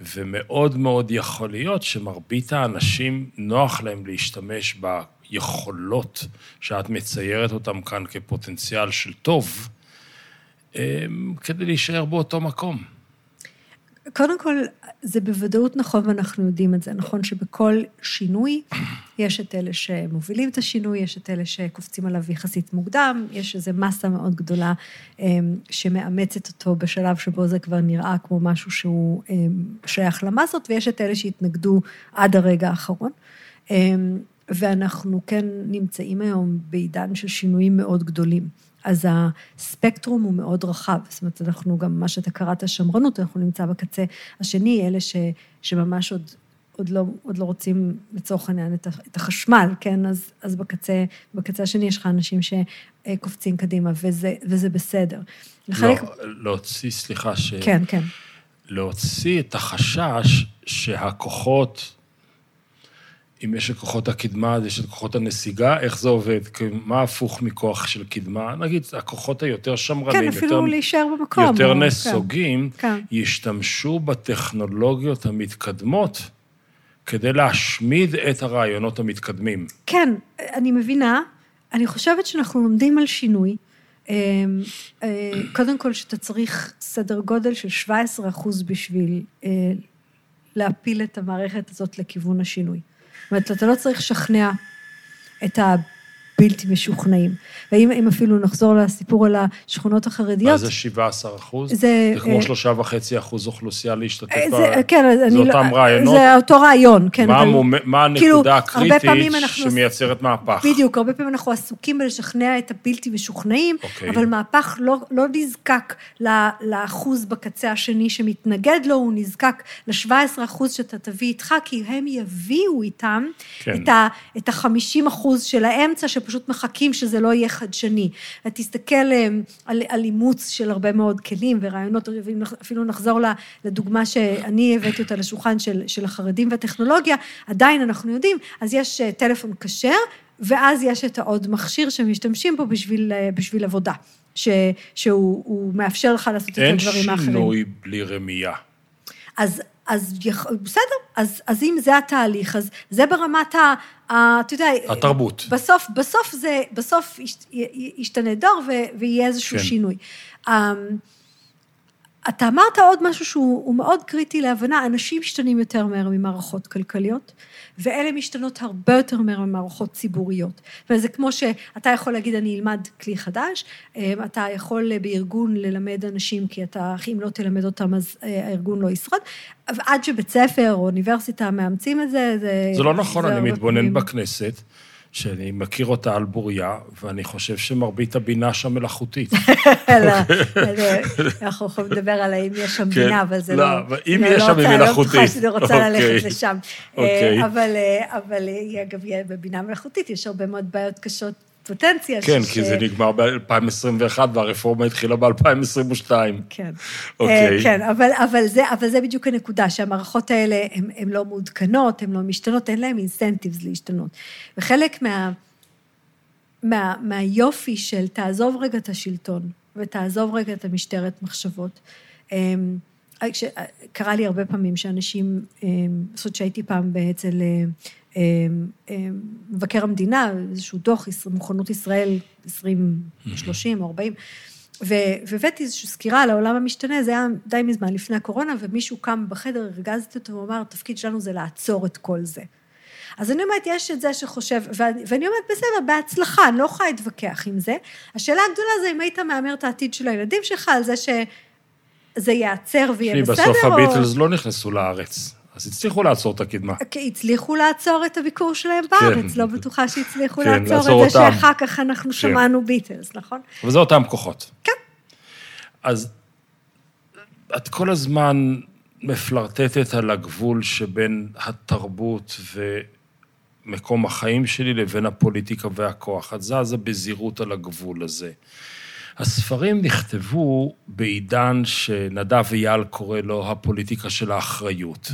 Speaker 1: ומאוד מאוד יכול להיות שמרבית האנשים, נוח להם להשתמש ביכולות שאת מציירת אותם כאן כפוטנציאל של טוב, כדי להישאר באותו מקום.
Speaker 2: קודם כל, זה בוודאות נכון ואנחנו יודעים את זה. נכון שבכל שינוי יש את אלה שמובילים את השינוי, יש את אלה שקופצים עליו יחסית מוקדם, יש איזו מסה מאוד גדולה אמ, שמאמצת אותו בשלב שבו זה כבר נראה כמו משהו שהוא אמ, שייך למסות, ויש את אלה שהתנגדו עד הרגע האחרון. ואנחנו כן נמצאים היום בעידן של שינויים מאוד גדולים. אז הספקטרום הוא מאוד רחב. זאת אומרת, אנחנו גם, מה שאתה קראת שמרנות, אנחנו נמצא בקצה השני, אלה ש, שממש עוד, עוד, לא, עוד לא רוצים, לצורך העניין, את החשמל, כן? אז, אז בקצה, בקצה השני יש לך אנשים שקופצים קדימה, וזה, וזה בסדר.
Speaker 1: לחלק... לא, להוציא, סליחה, ש...
Speaker 2: כן, כן.
Speaker 1: להוציא את החשש שהכוחות, אם יש את כוחות הקדמה, אז יש את כוחות הנסיגה, איך זה עובד? מה הפוך מכוח של קדמה? נגיד, הכוחות היותר שמרנים,
Speaker 2: כן, אפילו
Speaker 1: יותר,
Speaker 2: להישאר במקום.
Speaker 1: יותר
Speaker 2: או-
Speaker 1: נסוגים,
Speaker 2: כן.
Speaker 1: ישתמשו בטכנולוגיות המתקדמות כדי להשמיד את הרעיונות המתקדמים.
Speaker 2: כן, אני מבינה. אני חושבת שאנחנו לומדים על שינוי. אה, אה, קודם כל, שאתה צריך סדר גודל של 17 אחוז בשביל אה, להפיל את המערכת הזאת לכיוון השינוי. זאת אומרת, אתה לא צריך לשכנע את הבלתי משוכנעים. ואם אם אפילו נחזור לסיפור על השכונות
Speaker 1: מה
Speaker 2: החרדיות,
Speaker 1: זה 17 אחוז?
Speaker 2: זה,
Speaker 1: זה
Speaker 2: אה,
Speaker 1: כמו שלושה וחצי אחוז אוכלוסייה להשתתף
Speaker 2: אה,
Speaker 1: ב...
Speaker 2: זה, כן, אז
Speaker 1: זה
Speaker 2: אני לא-
Speaker 1: אותם רעיונות?
Speaker 2: זה אותו רעיון, כן.
Speaker 1: מה,
Speaker 2: אבל-
Speaker 1: המומ... מה
Speaker 2: כאילו,
Speaker 1: הנקודה
Speaker 2: הרבה
Speaker 1: הקריטית שמייצרת מהפך?
Speaker 2: בדיוק, הרבה פעמים אנחנו עסוקים בלשכנע את הבלתי משוכנעים,
Speaker 1: אוקיי.
Speaker 2: אבל מהפך לא, לא נזקק לאחוז בקצה השני שמתנגד לו, הוא נזקק ל-17 אחוז שאתה תביא איתך, כי הם יביאו איתם
Speaker 1: כן.
Speaker 2: את ה-50 אחוז של האמצע, שפשוט מחכים שזה לא יהיה חדשני. תסתכל אה, על, על אימוץ של הרבה מאוד כלים ורעיונות, אפילו נחזור לדוגמה שאני הבאתי אותה לשולחן של, של החרדים והטכנולוגיה, עדיין אנחנו יודעים, אז יש אה, טלפון כשר, ואז יש את העוד מכשיר שמשתמשים בו בשביל, אה, בשביל עבודה, ש, שהוא הוא מאפשר לך לעשות את
Speaker 1: אין
Speaker 2: הדברים האחרים.
Speaker 1: שינוי בלי רמייה.
Speaker 2: אז, אז בסדר, אז, אז אם זה התהליך, אז זה ברמת ה... ה אתה יודע...
Speaker 1: התרבות.
Speaker 2: בסוף, בסוף זה, בסוף ישתנה דור ו- ויהיה איזשהו
Speaker 1: כן.
Speaker 2: שינוי. אמ, אתה אמרת עוד משהו שהוא הוא מאוד קריטי להבנה, אנשים משתנים יותר מהר ממערכות כלכליות, ואלה משתנות הרבה יותר ממערכות ציבוריות. וזה כמו שאתה יכול להגיד, אני אלמד כלי חדש, אמ, אתה יכול בארגון ללמד אנשים, כי אתה, אם לא תלמד אותם, אז אה, הארגון לא ישרוד. עד שבית ספר או אוניברסיטה מאמצים את זה, זה...
Speaker 1: זה לא נכון, אני מתבונן בכנסת, שאני מכיר אותה על בוריה, ואני חושב שמרבית הבינה שם מלאכותית. [LAUGHS]
Speaker 2: לא, לא, אנחנו יכולים לדבר על האם יש שם
Speaker 1: כן,
Speaker 2: בינה, אבל זה
Speaker 1: לא,
Speaker 2: לא...
Speaker 1: אבל אם
Speaker 2: לא,
Speaker 1: יש
Speaker 2: לא
Speaker 1: שם,
Speaker 2: רוצה-
Speaker 1: היא מלאכותית.
Speaker 2: לא בטוחה שאני רוצה
Speaker 1: אוקיי,
Speaker 2: ללכת לשם.
Speaker 1: אוקיי.
Speaker 2: אה, אבל, אה, אה, אגב, בבינה מלאכותית, יש הרבה מאוד בעיות קשות פוטנציה.
Speaker 1: כן,
Speaker 2: ש-
Speaker 1: כי זה נגמר ב-2021 והרפורמה התחילה ב-2022.
Speaker 2: כן.
Speaker 1: אוקיי.
Speaker 2: אה, כן, אבל, אבל, זה, אבל זה בדיוק הנקודה, שהמערכות האלה הן לא מעודכנות, הן לא משתנות, אין להן אינסנטיבס להשתנות. וחלק מה, מה, מהיופי של תעזוב רגע את השלטון, ותעזוב רגע את המשטרת מחשבות. אמ, כש- קרה לי הרבה פעמים שאנשים, אמ, זאת שהייתי פעם אצל אה, אמ, אמ, מבקר המדינה, איזשהו דוח, מוכנות ישראל 20, 30 או 40, ו- והבאתי איזושהי סקירה על העולם המשתנה, זה היה די מזמן, לפני הקורונה, ומישהו קם בחדר, הרגזתי אותו, הוא אמר, התפקיד שלנו זה לעצור את כל זה. אז אני אומרת, יש את זה שחושב, ואני, ואני אומרת, בסדר, בהצלחה, אני לא יכולה להתווכח עם זה. השאלה הגדולה זה אם היית מהמר את העתיד של הילדים שלך על זה שזה ייעצר ויהיה בסדר,
Speaker 1: בסוף
Speaker 2: או...
Speaker 1: הביטלס לא נכנסו לארץ, אז הצליחו לעצור את הקדמה.
Speaker 2: כי הצליחו לעצור את הביקור שלהם בארץ, לא בטוחה שהצליחו
Speaker 1: כן,
Speaker 2: לעצור
Speaker 1: לעצור
Speaker 2: את זה
Speaker 1: אותם.
Speaker 2: שאחר כך אנחנו
Speaker 1: כן.
Speaker 2: שמענו ביטלס, נכון?
Speaker 1: אבל זה אותם כוחות.
Speaker 2: כן.
Speaker 1: אז את כל הזמן מפלרטטת על הגבול שבין התרבות ומקום החיים שלי לבין הפוליטיקה והכוח. את זזה בזהירות על הגבול הזה. הספרים נכתבו בעידן שנדב אייל קורא לו הפוליטיקה של האחריות.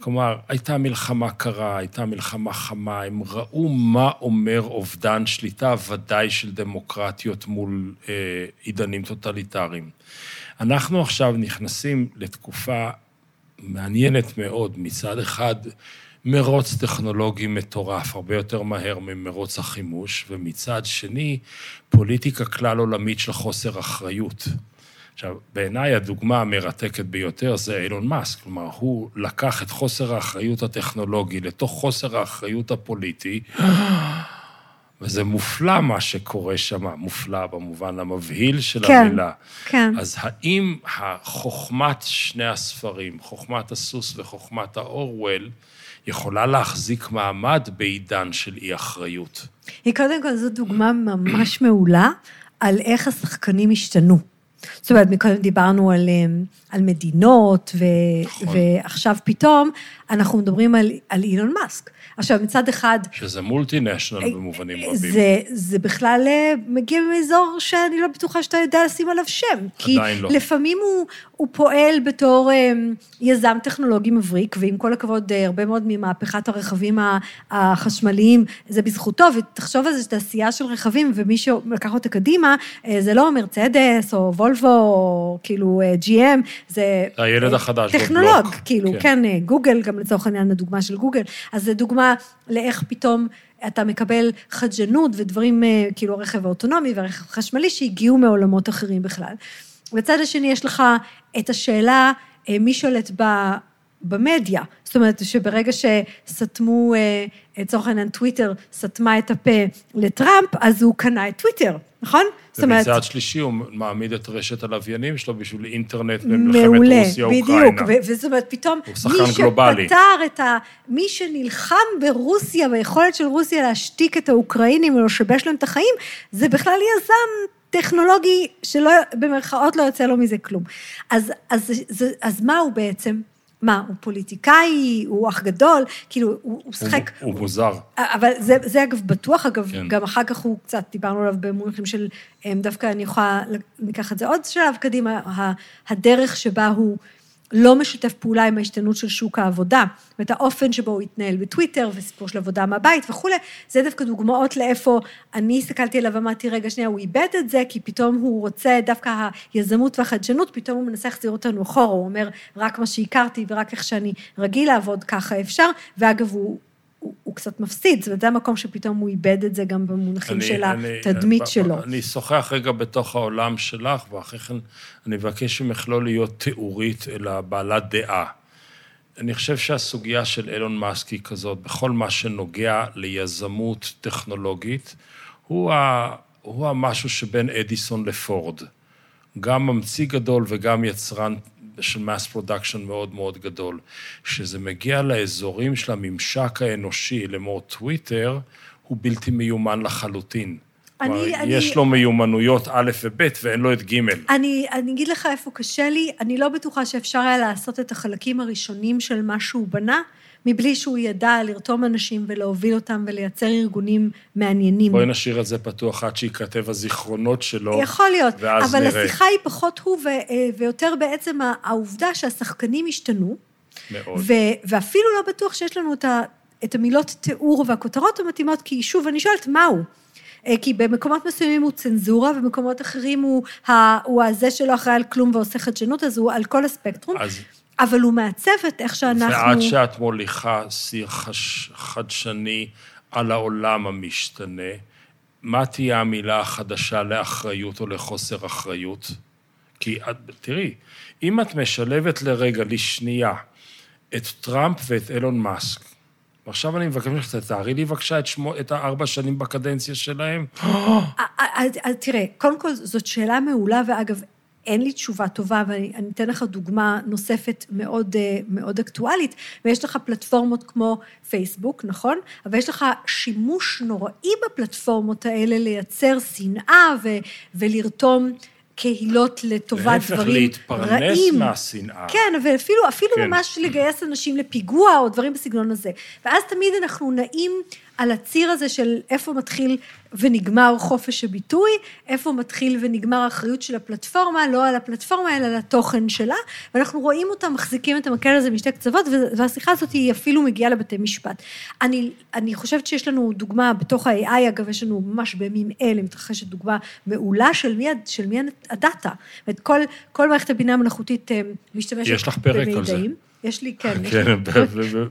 Speaker 1: כלומר, הייתה מלחמה קרה, הייתה מלחמה חמה, הם ראו מה אומר אובדן שליטה, ודאי של דמוקרטיות מול אה, עידנים טוטליטריים. אנחנו עכשיו נכנסים לתקופה מעניינת מאוד. מצד אחד, מרוץ טכנולוגי מטורף, הרבה יותר מהר ממרוץ החימוש, ומצד שני, פוליטיקה כלל עולמית של חוסר אחריות. עכשיו, בעיניי הדוגמה המרתקת ביותר זה אילון מאסק. כלומר, הוא לקח את חוסר האחריות הטכנולוגי לתוך חוסר האחריות הפוליטי, וזה מופלא מה שקורה שם, מופלא במובן המבהיל של
Speaker 2: כן,
Speaker 1: המילה.
Speaker 2: כן.
Speaker 1: אז האם חוכמת שני הספרים, חוכמת הסוס וחוכמת האורוול, יכולה להחזיק מעמד בעידן של אי-אחריות?
Speaker 2: היא קודם כל זו דוגמה ממש מעולה על איך השחקנים השתנו. זאת אומרת, מקודם דיברנו על, אה, על מדינות, ו,
Speaker 1: נכון.
Speaker 2: ועכשיו פתאום אנחנו מדברים על, על אילון מאסק. עכשיו, מצד אחד...
Speaker 1: שזה מולטינשנל במובנים רבים.
Speaker 2: זה, זה בכלל אה, מגיע מאזור שאני לא בטוחה שאתה יודע לשים עליו שם.
Speaker 1: עדיין
Speaker 2: כי
Speaker 1: לא.
Speaker 2: לפעמים הוא, הוא פועל בתור אה, יזם טכנולוגי מבריק, ועם כל הכבוד, אה, הרבה מאוד ממהפכת הרכבים החשמליים, זה בזכותו, ותחשוב על זה שתעשייה של רכבים, ומי שלקח אותה קדימה, אה, זה לא מרצדס, או וולבו, או כאילו אה, GM,
Speaker 1: זה... הילד
Speaker 2: אה,
Speaker 1: החדש
Speaker 2: טכנולוג,
Speaker 1: בבלוק.
Speaker 2: כאילו,
Speaker 1: כן.
Speaker 2: כן, אה, גוגל, גם לצורך העניין, הדוגמה של גוגל. אז זו דוגמה לאיך פתאום אתה מקבל חדשנות ודברים, אה, כאילו הרכב האוטונומי והרכב החשמלי, שהגיעו מעולמות אחרים בכלל. בצד השני יש לך את השאלה, אה, מי שולט ב... במדיה. זאת אומרת, שברגע שסתמו, אה, לצורך העניין, טוויטר סתמה את הפה לטראמפ, אז הוא קנה את טוויטר, נכון? זאת אומרת,
Speaker 1: ומצד שלישי הוא מעמיד את רשת הלוויינים שלו בשביל אינטרנט במלחמת
Speaker 2: מעולה,
Speaker 1: רוסיה-אוקראינה.
Speaker 2: בדיוק, ו- וזאת אומרת, פתאום,
Speaker 1: הוא שחקן גלובלי.
Speaker 2: מי שפתר את ה... מי שנלחם ברוסיה, ביכולת של רוסיה להשתיק את האוקראינים או לשבש להם את החיים, זה בכלל יזם טכנולוגי שלא, במרכאות לא יוצא לו מזה כלום. אז, אז, אז, אז מה הוא בעצם? מה, הוא פוליטיקאי, הוא אח גדול, כאילו, הוא, הוא
Speaker 1: הוא-
Speaker 2: שחק...
Speaker 1: הוא מוזר.
Speaker 2: אבל זה, זה אגב בטוח, אגב,
Speaker 1: כן.
Speaker 2: גם אחר כך הוא קצת, דיברנו עליו במונחים של, אמ, דווקא אני יכולה, ניקח את זה עוד שלב קדימה, הדרך שבה הוא לא משתף פעולה עם ההשתנות של שוק העבודה, ואת האופן שבו הוא התנהל בטוויטר, וסיפור של עבודה מהבית וכולי, זה דווקא דוגמאות לאיפה אני הסתכלתי עליו ואמרתי, רגע, שנייה, הוא איבד את זה, כי פתאום הוא רוצה, דווקא היזמות והחדשנות, פתאום הוא מנסה להחזיר אותנו אחורה, הוא אומר, רק מה שהכרתי ורק איך שאני רגיל לעבוד, ככה אפשר, ואגב, הוא... הוא, הוא קצת מפסיד, זאת אומרת, זה המקום שפתאום הוא איבד את זה גם במונחים
Speaker 1: אני-
Speaker 2: של
Speaker 1: אני-
Speaker 2: התדמית
Speaker 1: ב-
Speaker 2: שלו.
Speaker 1: אני אשוחח רגע בתוך העולם שלך, ואחרי כן אני מבקש ממך לא להיות תיאורית, אלא בעלת דעה. אני חושב שהסוגיה של אילון מאסק היא כזאת, בכל מה שנוגע ליזמות טכנולוגית, הוא, ה, הוא המשהו שבין אדיסון לפורד. גם ממציא גדול וגם יצרן של mass production מאוד מאוד גדול. כשזה מגיע לאזורים של הממשק האנושי, לאמור טוויטר, הוא בלתי מיומן לחלוטין.
Speaker 2: אני-
Speaker 1: כלומר,
Speaker 2: אני-
Speaker 1: יש לו מיומנויות א' וב' ואין לו את ג'.
Speaker 2: אני, אני אגיד לך איפה קשה לי, אני לא בטוחה שאפשר היה לעשות את החלקים הראשונים של מה שהוא בנה, מבלי שהוא ידע לרתום אנשים ולהוביל אותם ולייצר ארגונים מעניינים.
Speaker 1: בואי נשאיר את זה פתוח עד שייכתב הזיכרונות שלו.
Speaker 2: יכול להיות, אבל
Speaker 1: נראה.
Speaker 2: השיחה היא פחות הוא ו, אה, ויותר בעצם העובדה שהשחקנים השתנו,
Speaker 1: מאוד.
Speaker 2: ו, ואפילו לא בטוח שיש לנו את, ה, את המילות תיאור והכותרות המתאימות, כי שוב, אני שואלת, מהו? אה, כי במקומות מסוימים הוא צנזורה, ובמקומות אחרים הוא, ה, הוא הזה שלא אחראי על כלום ועושה חדשנות, אז הוא על כל הספקטרום,
Speaker 1: אז
Speaker 2: אבל הוא מעצב את איך שאנחנו...
Speaker 1: ועד שאת מוליכה שיא חש... חדשני על העולם המשתנה, מה תהיה המילה החדשה לאחריות או לחוסר אחריות? כי את, תראי, אם את משלבת לרגע, לשנייה, את טראמפ ואת אילון מאסק, ועכשיו אני מבקש ממך, תתארי לי בבקשה את, שמו, את הארבע שנים בקדנציה שלהם.
Speaker 2: אז, [GASPS] אז תראה, קודם כל זאת שאלה מעולה, ואגב, אין לי תשובה טובה, ואני אני אתן לך דוגמה נוספת מאוד, אה, מאוד אקטואלית, ויש לך פלטפורמות כמו פייסבוק, נכון? אבל יש לך שימוש נוראי בפלטפורמות האלה לייצר שנאה ו, ולרתום קהילות לטובת
Speaker 1: להפך,
Speaker 2: דברים
Speaker 1: להתפרנס
Speaker 2: רעים.
Speaker 1: מהשנאה.
Speaker 2: כן, ואפילו אפילו.
Speaker 1: כן.
Speaker 2: ממש לגייס אנשים לפיגוע או דברים בסגנון הזה. ואז תמיד אנחנו נעים על הציר הזה של איפה מתחיל ונגמר חופש הביטוי, איפה מתחיל ונגמר האחריות של הפלטפורמה, לא על הפלטפורמה, אלא על התוכן שלה, ואנחנו רואים אותם מחזיקים את המקל הזה משתי קצוות, והשיחה הזאת היא אפילו מגיעה לבתי משפט. אני, אני חושבת שיש לנו דוגמה בתוך ה-AI, אגב, יש לנו ממש בימים אלה, מתרחשת דוגמה מעולה של מי, של מי הדאטה. זאת כל, כל מערכת הבינה המלאכותית אה, משתמשת
Speaker 1: יש לך פרק על זה.
Speaker 2: יש לי, כן.
Speaker 1: כן,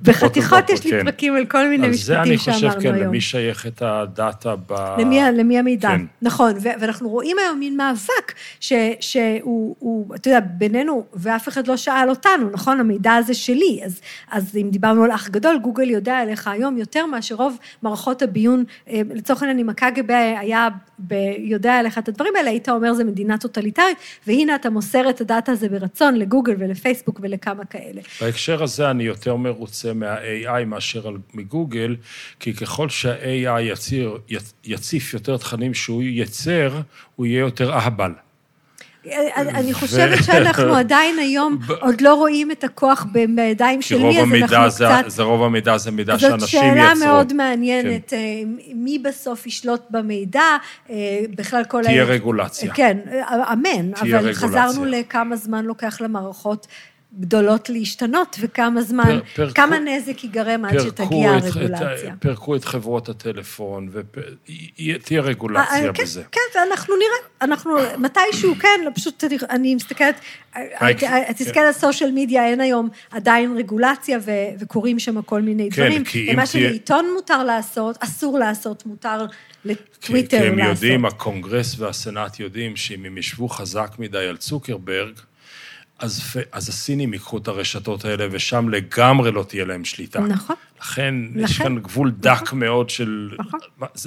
Speaker 2: בחתיכות יש לי
Speaker 1: כן.
Speaker 2: פרקים על כל מיני
Speaker 1: על זה אני
Speaker 2: משפטים
Speaker 1: חושב,
Speaker 2: שאמרנו
Speaker 1: כן,
Speaker 2: היום.
Speaker 1: למי שייכת הדאטה ב...
Speaker 2: למי, למי המידע,
Speaker 1: כן.
Speaker 2: כן. נכון, ואנחנו רואים היום מין מאבק ש, שהוא, הוא, אתה יודע, בינינו, ואף אחד לא שאל אותנו, נכון? המידע הזה שלי, אז, אז אם דיברנו על אח גדול, גוגל יודע עליך היום יותר מאשר רוב מערכות הביון, אה, לצורך העניין, אם הקג"ב היה ב, יודע עליך את הדברים האלה, היית אומר זה מדינה טוטליטרית, והנה אתה מוסר את הדאטה הזה ברצון לגוגל ולפייסבוק ולכמה כאלה.
Speaker 1: בהקשר הזה אני יותר מרוצה מה-AI מאשר מגוגל, כי ככל שה-AI יציר, יצ- יציף יותר תכנים שהוא ייצר, הוא יהיה יותר אהבל.
Speaker 2: אני חושבת שאנחנו עדיין היום עוד לא רואים את הכוח בידיים של מי, אז אנחנו קצת...
Speaker 1: זה רוב המידע, זה מידע שאנשים יצרו.
Speaker 2: זאת שאלה מאוד מעניינת, כן. מי בסוף ישלוט במידע, בכלל כל...
Speaker 1: תהיה רגולציה.
Speaker 2: כן, אמן, אבל חזרנו לכמה זמן לוקח למערכות גדולות להשתנות, וכמה זמן, פר, פר, כמה נזק ייגרם עד שתגיע הרגולציה.
Speaker 1: פירקו את חברות הטלפון, ותהיה רגולציה
Speaker 2: אה, כן,
Speaker 1: בזה.
Speaker 2: כן, ואנחנו נראה, אנחנו מתישהו, כן, פשוט אני מסתכלת, תסתכל על סושיאל מדיה, אין היום עדיין רגולציה, וקורים שם כל מיני דברים.
Speaker 1: כן, כי אם תהיה...
Speaker 2: ומה שלעיתון מותר לעשות, אסור לעשות, מותר לטוויטר לעשות.
Speaker 1: כי הם יודעים, הקונגרס והסנאט יודעים שאם הם ישבו חזק מדי על צוקרברג, אז, אז הסינים ייקחו את הרשתות האלה, ושם לגמרי לא תהיה להם שליטה.
Speaker 2: נכון.
Speaker 1: לכן, לכן יש כאן גבול דק נכון. מאוד של... נכון.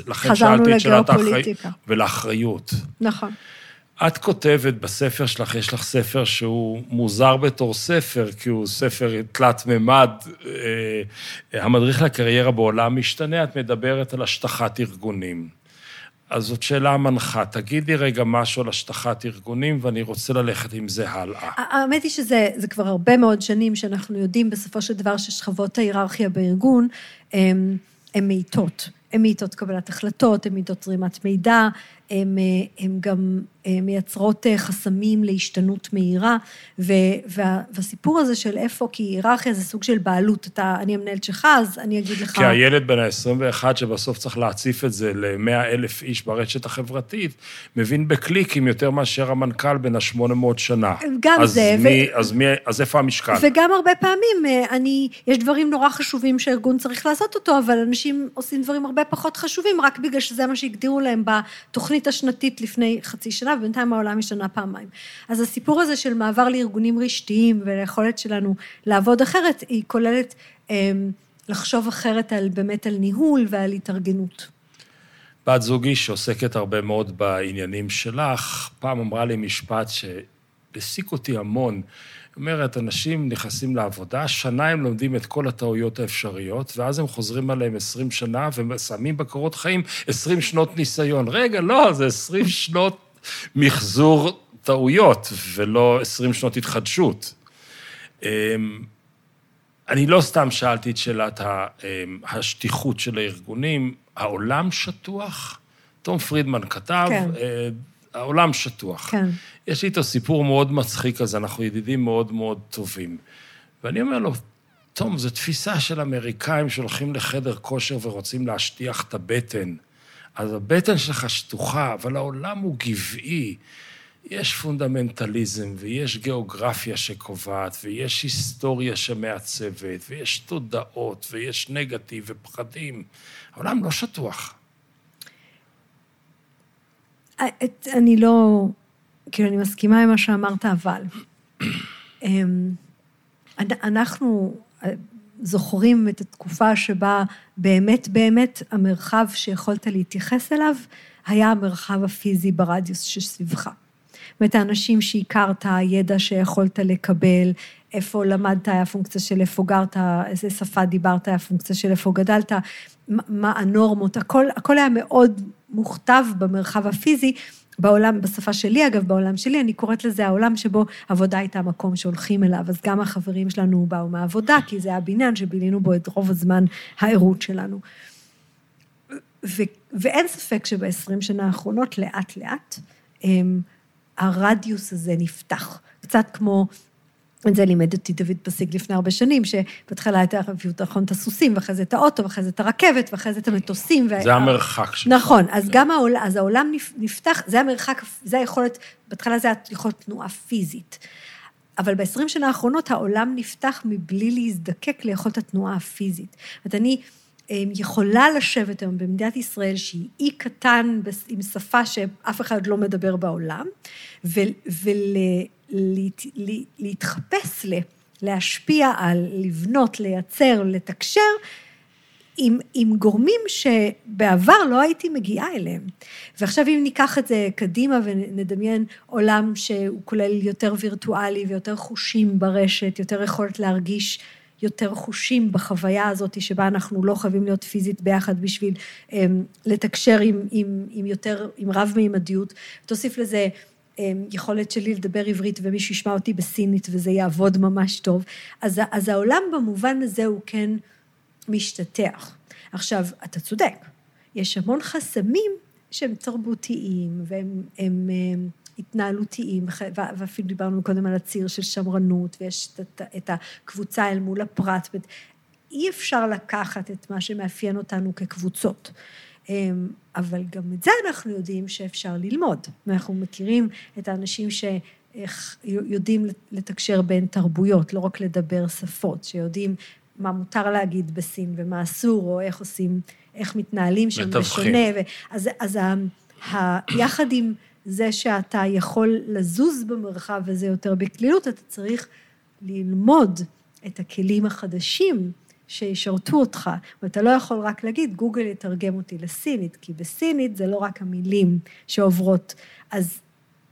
Speaker 1: לכן שאלתי את שאלת האחריות. ולאחריות.
Speaker 2: נכון.
Speaker 1: את כותבת בספר שלך, יש לך ספר שהוא מוזר בתור ספר, כי הוא ספר תלת-ממד, אה, המדריך לקריירה בעולם משתנה, את מדברת על השטחת ארגונים. אז זאת שאלה מנחה. תגידי רגע משהו על השטחת ארגונים, ואני רוצה ללכת עם זה הלאה.
Speaker 2: האמת היא שזה כבר הרבה מאוד שנים שאנחנו יודעים בסופו של דבר ששכבות ההיררכיה בארגון הן מאיטות. הן מאיטות קבלת החלטות, הן מאיטות זרימת מידע, הן גם אה, מייצרות אה, חסמים להשתנות מהירה, וה, והסיפור הזה של איפה, כי היררכיה זה סוג של בעלות, אתה, אני המנהלת שלך, אז אני אגיד לך...
Speaker 1: כי הילד בן ה-21, שבסוף צריך להציף את זה ל-100 אלף איש ברשת החברתית, מבין בקליקים יותר מאשר המנכ"ל בן ה-800 שנה.
Speaker 2: גם
Speaker 1: אז
Speaker 2: זה.
Speaker 1: מי, ו... אז, מי, אז איפה המשקל?
Speaker 2: וגם הרבה פעמים, אה, אני, יש דברים נורא חשובים שהארגון צריך לעשות אותו, אבל אנשים עושים דברים הרבה פחות חשובים, רק בגלל שזה מה שהגדירו להם בתוכנית השנתית לפני חצי שנה, ובינתיים העולם השתנה פעמיים. אז הסיפור הזה של מעבר לארגונים רשתיים וליכולת שלנו לעבוד אחרת, היא כוללת אה, לחשוב אחרת על, באמת על ניהול ועל התארגנות.
Speaker 1: בת זוגי שעוסקת הרבה מאוד בעניינים שלך, פעם אמרה לי משפט שהעסיק אותי המון. אומרת, אנשים נכנסים לעבודה, שנה הם לומדים את כל הטעויות האפשריות, ואז הם חוזרים עליהם 20 שנה ושמים בקורות חיים 20 שנות ניסיון. רגע, לא, זה 20 שנות מחזור טעויות, ולא 20 שנות התחדשות. אמ, אני לא סתם שאלתי את שאלת אמ, השטיחות של הארגונים, העולם שטוח? תום פרידמן כתב, כן. אה, העולם שטוח.
Speaker 2: כן.
Speaker 1: יש לי איתו סיפור מאוד מצחיק אז אנחנו ידידים מאוד מאוד טובים. ואני אומר לו, תום, זו תפיסה של אמריקאים שהולכים לחדר כושר ורוצים להשטיח את הבטן. אז הבטן שלך שטוחה, אבל העולם הוא גבעי. יש פונדמנטליזם, ויש גיאוגרפיה שקובעת, ויש היסטוריה שמעצבת, ויש תודעות, ויש נגטיב ופחדים. העולם לא שטוח.
Speaker 2: אני לא... כאילו, אני מסכימה עם מה שאמרת, אבל... אמ, אנחנו, זוכרים את התקופה שבה באמת באמת המרחב שיכולת להתייחס אליו היה המרחב הפיזי ברדיוס שסביבך. אומרת, האנשים שהכרת, הידע שיכולת לקבל, איפה למדת היה פונקציה של איפה גרת, איזה שפה דיברת היה פונקציה של איפה גדלת, מה הנורמות, הכל, הכל היה מאוד מוכתב במרחב הפיזי, בעולם, בשפה שלי, אגב, בעולם שלי, אני קוראת לזה העולם שבו עבודה הייתה המקום שהולכים אליו. אז גם החברים שלנו באו מהעבודה, כי זה היה בניין שבילינו בו את רוב הזמן הערות שלנו. ו- ואין ספק שב-20 שנה האחרונות, לאט-לאט, הרדיוס הזה נפתח. קצת כמו את זה לימד אותי דוד פסיק לפני הרבה שנים, שבהתחלה הייתה נכון את הסוסים, ואחרי זה את האוטו, ואחרי זה את הרכבת, ואחרי זה את המטוסים.
Speaker 1: זה וה... המרחק שלך.
Speaker 2: נכון, אז גם העולם, אז העולם נפתח, זה המרחק, זה היכולת, בהתחלה זה יכולת תנועה פיזית. אבל ב-20 שנה האחרונות העולם נפתח מבלי להזדקק ליכולת התנועה הפיזית. זאת אומרת, אני יכולה לשבת היום במדינת ישראל, שהיא אי קטן עם שפה שאף אחד לא מדבר בעולם, ול... להתחפש ל, להשפיע על, לבנות, לייצר, לתקשר, עם, עם גורמים שבעבר לא הייתי מגיעה אליהם. ועכשיו אם ניקח את זה קדימה ונדמיין עולם שהוא כולל יותר וירטואלי ויותר חושים ברשת, יותר יכולת להרגיש יותר חושים בחוויה הזאת שבה אנחנו לא חייבים להיות פיזית ביחד בשביל um, לתקשר עם, עם, עם יותר, עם רב-מימדיות. תוסיף לזה יכולת שלי לדבר עברית ומישהו ישמע אותי בסינית וזה יעבוד ממש טוב. אז, אז העולם במובן הזה הוא כן משתטח. עכשיו, אתה צודק, יש המון חסמים שהם תרבותיים והם הם, הם, התנהלותיים, ואפילו דיברנו קודם על הציר של שמרנות, ויש את, את הקבוצה אל מול הפרט. אי אפשר לקחת את מה שמאפיין אותנו כקבוצות. אמ, אבל גם את זה אנחנו יודעים שאפשר ללמוד. אנחנו מכירים את האנשים שיודעים לתקשר בין תרבויות, לא רק לדבר שפות, שיודעים מה מותר להגיד בסין ומה אסור, או איך עושים, איך מתנהלים שם בשונה. ו... אז, אז ה, ה, יחד עם זה שאתה יכול לזוז במרחב הזה יותר בקלילות, אתה צריך ללמוד את הכלים החדשים שישרתו אותך. ואתה לא יכול רק להגיד, גוגל יתרגם אותי לסינית, כי בסינית זה לא רק המילים שעוברות. אז,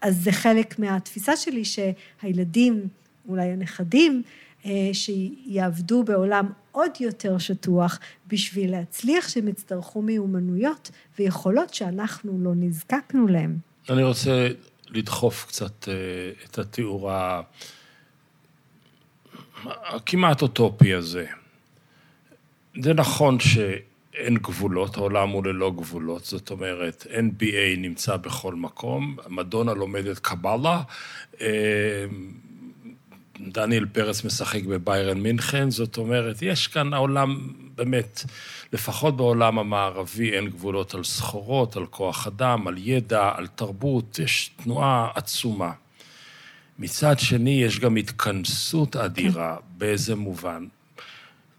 Speaker 2: אז זה חלק מהתפיסה שלי שהילדים, אולי הנכדים, אה, שיעבדו בעולם עוד יותר שטוח בשביל להצליח שהם יצטרכו מיומנויות ויכולות שאנחנו לא נזקקנו להם.
Speaker 1: אני רוצה לדחוף קצת אה, את התיאור הכמעט אוטופי הזה. זה נכון שאין גבולות, העולם הוא ללא גבולות, זאת אומרת, NBA נמצא בכל מקום, מדונה לומדת קבלה, אה, דניאל פרס משחק בביירן מינכן, זאת אומרת, יש כאן העולם, באמת, לפחות בעולם המערבי אין גבולות על סחורות, על כוח אדם, על ידע, על תרבות, יש תנועה עצומה. מצד שני, יש גם התכנסות אדירה, באיזה מובן?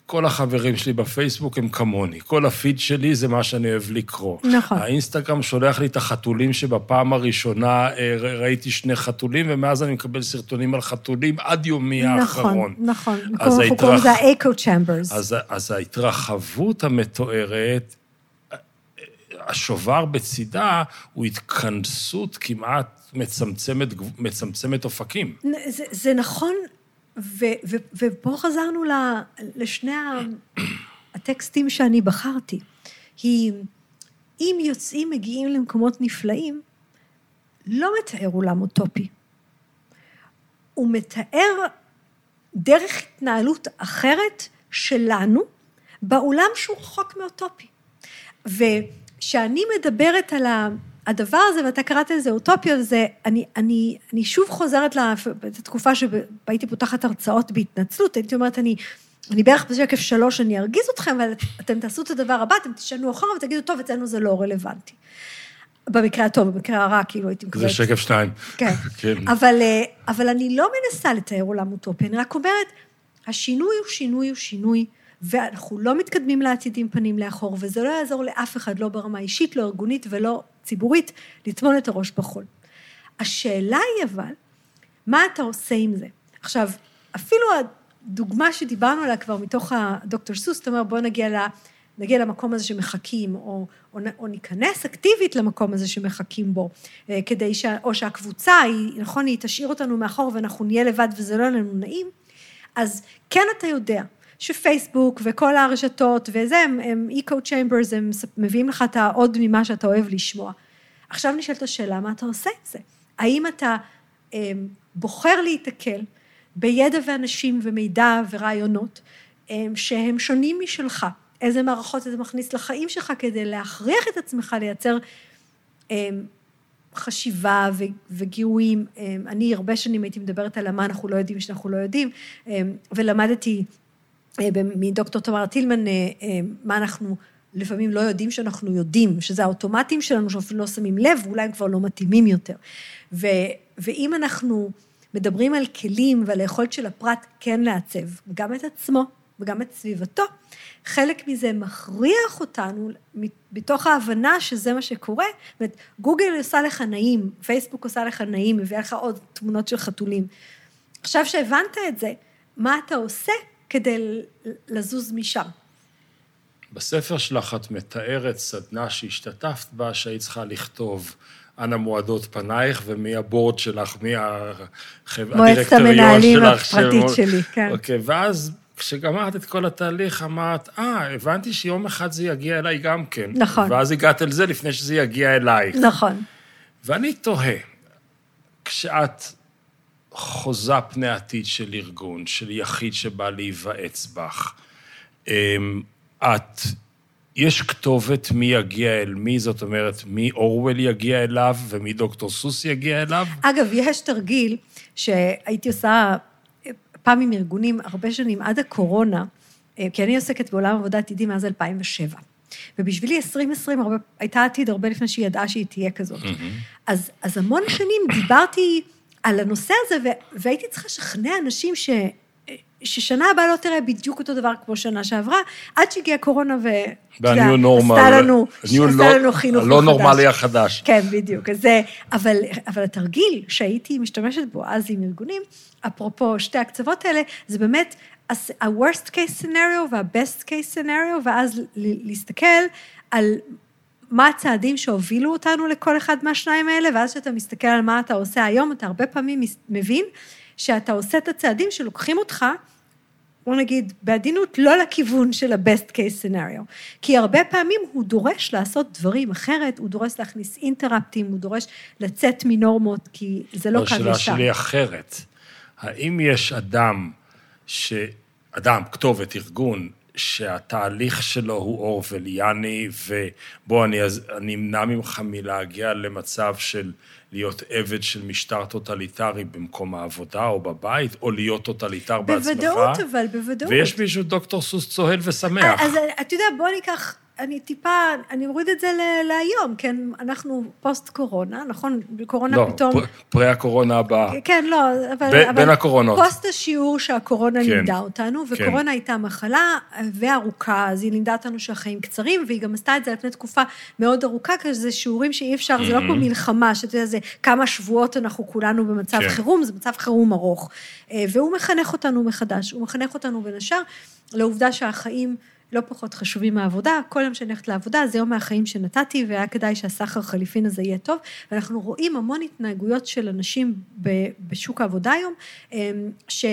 Speaker 1: כל החברים שלי בפייסבוק הם כמוני. כל הפיד שלי זה מה שאני אוהב לקרוא.
Speaker 2: נכון.
Speaker 1: האינסטגרם שולח לי את החתולים שבפעם הראשונה אה, ראיתי שני חתולים, ומאז אני מקבל סרטונים על חתולים עד יומי נכון, האחרון.
Speaker 2: נכון, נכון. אנחנו קוראים לזה האקו צ'מברס.
Speaker 1: אז, אז ההתרחבות המתוארת, השובר בצידה הוא התכנסות כמעט מצמצמת, מצמצמת אופקים.
Speaker 2: זה, זה נכון ו, ו, ופה חזרנו לשני הטקסטים שאני בחרתי. היא, אם יוצאים, מגיעים למקומות נפלאים, לא מתאר עולם אוטופי. הוא מתאר דרך התנהלות אחרת שלנו בעולם שהוא רחוק מאוטופי. וכשאני מדברת על. הדבר הזה, ואתה קראת לזה אוטופיה, זה, אני, אני, אני שוב חוזרת לתקופה שבה הייתי פותחת הרצאות בהתנצלות, הייתי אומרת, אני, אני בערך בשקף שלוש, אני ארגיז אתכם, אבל אתם תעשו את הדבר הבא, אתם תשנו אחורה ותגידו, טוב, אצלנו זה לא רלוונטי. במקרה הטוב, במקרה הרע, כאילו הייתי מקבלת...
Speaker 1: זה שקף שתיים.
Speaker 2: כן. [LAUGHS] כן. אבל, אה, אבל אני לא מנסה לתאר עולם אוטופי, אני רק אומרת, השינוי הוא שינוי הוא שינוי. ואנחנו לא מתקדמים לעתיד עם פנים לאחור, וזה לא יעזור לאף אחד, לא ברמה אישית, לא ארגונית ולא ציבורית, לטמון את הראש בחול. השאלה היא אבל, מה אתה עושה עם זה? עכשיו, אפילו הדוגמה שדיברנו עליה כבר מתוך הדוקטור סוס, זאת אומרת, בואו נגיע, נגיע למקום הזה שמחכים, או, או, או ניכנס אקטיבית למקום הזה שמחכים בו, אה, כדי ש... או שהקבוצה היא, נכון, היא תשאיר אותנו מאחור ואנחנו נהיה לבד וזה לא יהיה לנו נעים, אז כן אתה יודע שפייסבוק וכל הרשתות וזה, הם, הם eco chambers, הם מביאים לך את העוד ממה שאתה אוהב לשמוע. עכשיו נשאלת השאלה, מה אתה עושה עם זה? האם אתה אה, בוחר להיתקל בידע ואנשים ומידע ורעיונות אה, שהם שונים משלך? איזה מערכות אתה מכניס לחיים שלך כדי להכריח את עצמך לייצר אה, חשיבה וגירויים. אני הרבה שנים הייתי מדברת על מה אנחנו לא יודעים שאנחנו לא יודעים, ולמדתי מדוקטור תמר טילמן, אה, אה, מה אנחנו לפעמים לא יודעים שאנחנו יודעים, שזה האוטומטים שלנו שאפילו לא שמים לב, ואולי הם כבר לא מתאימים יותר. ו, ואם אנחנו מדברים על כלים ועל היכולת של הפרט כן לעצב, גם את עצמו וגם את סביבתו, חלק מזה מכריח אותנו, בתוך ההבנה שזה מה שקורה, זאת אומרת, גוגל עושה לך נעים, פייסבוק עושה לך נעים, מביאה לך עוד תמונות של חתולים. עכשיו שהבנת את זה, מה אתה עושה כדי לזוז משם.
Speaker 1: בספר שלך את מתארת סדנה שהשתתפת בה, שהיית צריכה לכתוב אנה מועדות פנייך ומי הבורד שלך, מי הדירקטוריון שלך. מועצת
Speaker 2: המנהלים הפרטית שלי, כן.
Speaker 1: אוקיי, ואז כשגמרת את כל התהליך, אמרת, אה, הבנתי שיום אחד זה יגיע אליי גם כן.
Speaker 2: נכון.
Speaker 1: ואז הגעת אל זה לפני שזה יגיע אלייך.
Speaker 2: נכון.
Speaker 1: ואני תוהה, כשאת חוזה פני עתיד של ארגון, של יחיד שבא להיוועץ בך, אמ, את, יש כתובת מי יגיע אל מי, זאת אומרת, מי אורוול יגיע אליו ומי דוקטור סוס יגיע אליו?
Speaker 2: אגב, יש תרגיל שהייתי עושה פעם עם ארגונים הרבה שנים עד הקורונה, אה, כי אני עוסקת בעולם עבודה עתידי מאז 2007. ובשבילי 2020 הרבה, הייתה עתיד הרבה לפני שהיא ידעה שהיא תהיה כזאת. Mm-hmm. אז, אז המון שנים דיברתי על הנושא הזה, והייתי צריכה לשכנע אנשים ש... ששנה הבאה לא תראה בדיוק אותו דבר כמו שנה שעברה, עד שהגיעה קורונה ו...
Speaker 1: והניו נורמל.
Speaker 2: עשתה לנו, עשתה לא, לנו חינוך
Speaker 1: מחדש. הלא נורמלי החדש.
Speaker 2: כן, בדיוק. אז זה, אבל, אבל התרגיל שהייתי משתמשת בו אז עם ארגונים, אפרופו שתי הקצוות האלה, זה באמת ה-worst case scenario וה-best case scenario, ואז להסתכל על מה הצעדים שהובילו אותנו לכל אחד מהשניים האלה, ואז כשאתה מסתכל על מה אתה עושה היום, אתה הרבה פעמים מבין שאתה עושה את הצעדים שלוקחים אותך, בוא נגיד, בעדינות, לא לכיוון של ה-best case scenario. כי הרבה פעמים הוא דורש לעשות דברים אחרת, הוא דורש להכניס אינטראפטים, הוא דורש לצאת מנורמות, כי זה לא כאן ושם.
Speaker 1: השאלה שלי אחרת. האם יש אדם, ש... אדם, כתובת, ארגון, שהתהליך שלו הוא אורווליאני, ובוא, אני, אני אמנע ממך מלהגיע למצב של להיות עבד של משטר טוטליטרי במקום העבודה או בבית, או להיות טוטליטר
Speaker 2: בעצמך. בוודאות, אבל, בוודאות.
Speaker 1: ויש מישהו דוקטור סוס צוהל ושמח.
Speaker 2: אז אתה יודע, בוא ניקח אני טיפה, אני אוריד את זה להיום, כן, אנחנו פוסט-קורונה, נכון? קורונה
Speaker 1: לא,
Speaker 2: פתאום...
Speaker 1: לא, פרי הקורונה הבאה.
Speaker 2: כן, לא, אבל...
Speaker 1: ב, אבל בין הקורונות.
Speaker 2: פוסט השיעור שהקורונה כן, לימדה אותנו, כן. וקורונה כן. הייתה מחלה וארוכה, אז היא לימדה אותנו שהחיים קצרים, והיא גם עשתה את זה על פני תקופה מאוד ארוכה, כי זה שיעורים שאי אפשר, mm-hmm. זה לא כמו מלחמה, שאתה יודע, זה כמה שבועות אנחנו כולנו במצב כן. חירום, זה מצב חירום ארוך. אה, והוא מחנך אותנו מחדש, הוא מחנך אותנו בין השאר לעובדה שהחיים... לא פחות חשובים מהעבודה, כל יום שאני הולכת לעבודה זה יום מהחיים שנתתי, והיה כדאי שהסחר חליפין הזה יהיה טוב, ואנחנו רואים המון התנהגויות של אנשים בשוק העבודה היום, אמ, ש...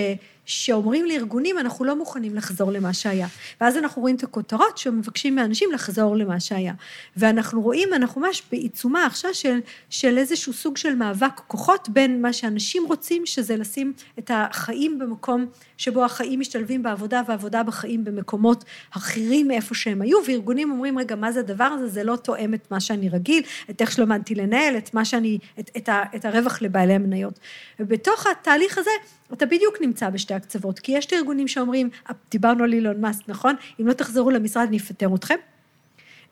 Speaker 2: שאומרים לארגונים, אנחנו לא מוכנים לחזור למה שהיה. ואז אנחנו רואים את הכותרות שמבקשים מאנשים לחזור למה שהיה. ואנחנו רואים, אנחנו ממש בעיצומה עכשיו של, של איזשהו סוג של מאבק כוחות בין מה שאנשים רוצים, שזה לשים את החיים במקום שבו החיים משתלבים בעבודה, ועבודה בחיים במקומות אחרים מאיפה שהם היו, וארגונים אומרים, רגע, מה זה הדבר הזה? זה לא תואם את מה שאני רגיל, את איך שלמדתי לנהל, את מה שאני, את, את, את הרווח לבעלי המניות. ובתוך התהליך הזה, אתה בדיוק נמצא בשתי הקצוות, כי יש את הארגונים שאומרים, דיברנו על אילון מאסק, נכון? אם לא תחזרו למשרד, אני אפטר אתכם.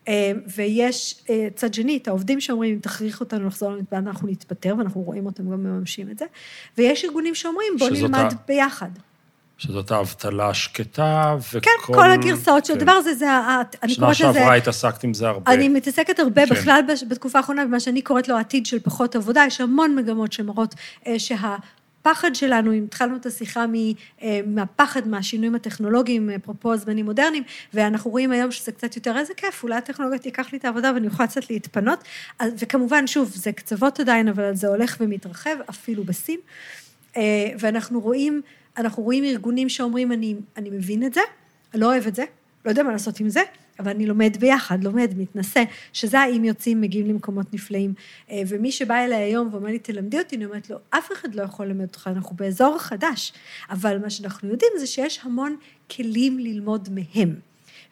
Speaker 2: אה, ויש אה, צד שני, את העובדים שאומרים, אם תכריחו אותנו לחזור למשרד, אנחנו נתפטר, ואנחנו רואים אותם גם מממשים את זה. ויש ארגונים שאומרים, בואו נלמד ה... ביחד.
Speaker 1: שזאת האבטלה השקטה, וכל...
Speaker 2: כן, כל הגרסאות של כן. הדבר הזה, זה,
Speaker 1: אני קוראת לזה... שנה שעברה התעסקת עם זה הרבה.
Speaker 2: אני מתעסקת הרבה כן. בכלל בתקופה האחרונה, במה שאני קוראת לו עתיד של פחות עבודה, יש המון מגמות שמראות אה, שה... הפחד שלנו, אם התחלנו את השיחה אה, מהפחד מהשינויים הטכנולוגיים, אפרופו הזמנים מודרניים, ואנחנו רואים היום שזה קצת יותר, איזה כיף, אולי הטכנולוגיה תיקח לי את העבודה ואני אוכל קצת להתפנות. וכמובן, שוב, זה קצוות עדיין, אבל זה הולך ומתרחב, אפילו בסין. אה, ואנחנו רואים, אנחנו רואים ארגונים שאומרים, אני, אני מבין את זה, לא אוהב את זה, לא יודע מה לעשות עם זה, אבל אני לומד ביחד, לומד, מתנסה, שזה האם יוצאים, מגיעים למקומות נפלאים. אה, ומי שבא אליי היום ואומר לי, תלמדי אותי, אני אומרת לו, אף אחד לא יכול ללמד אותך, אנחנו באזור חדש. אבל מה שאנחנו יודעים זה שיש המון כלים ללמוד מהם,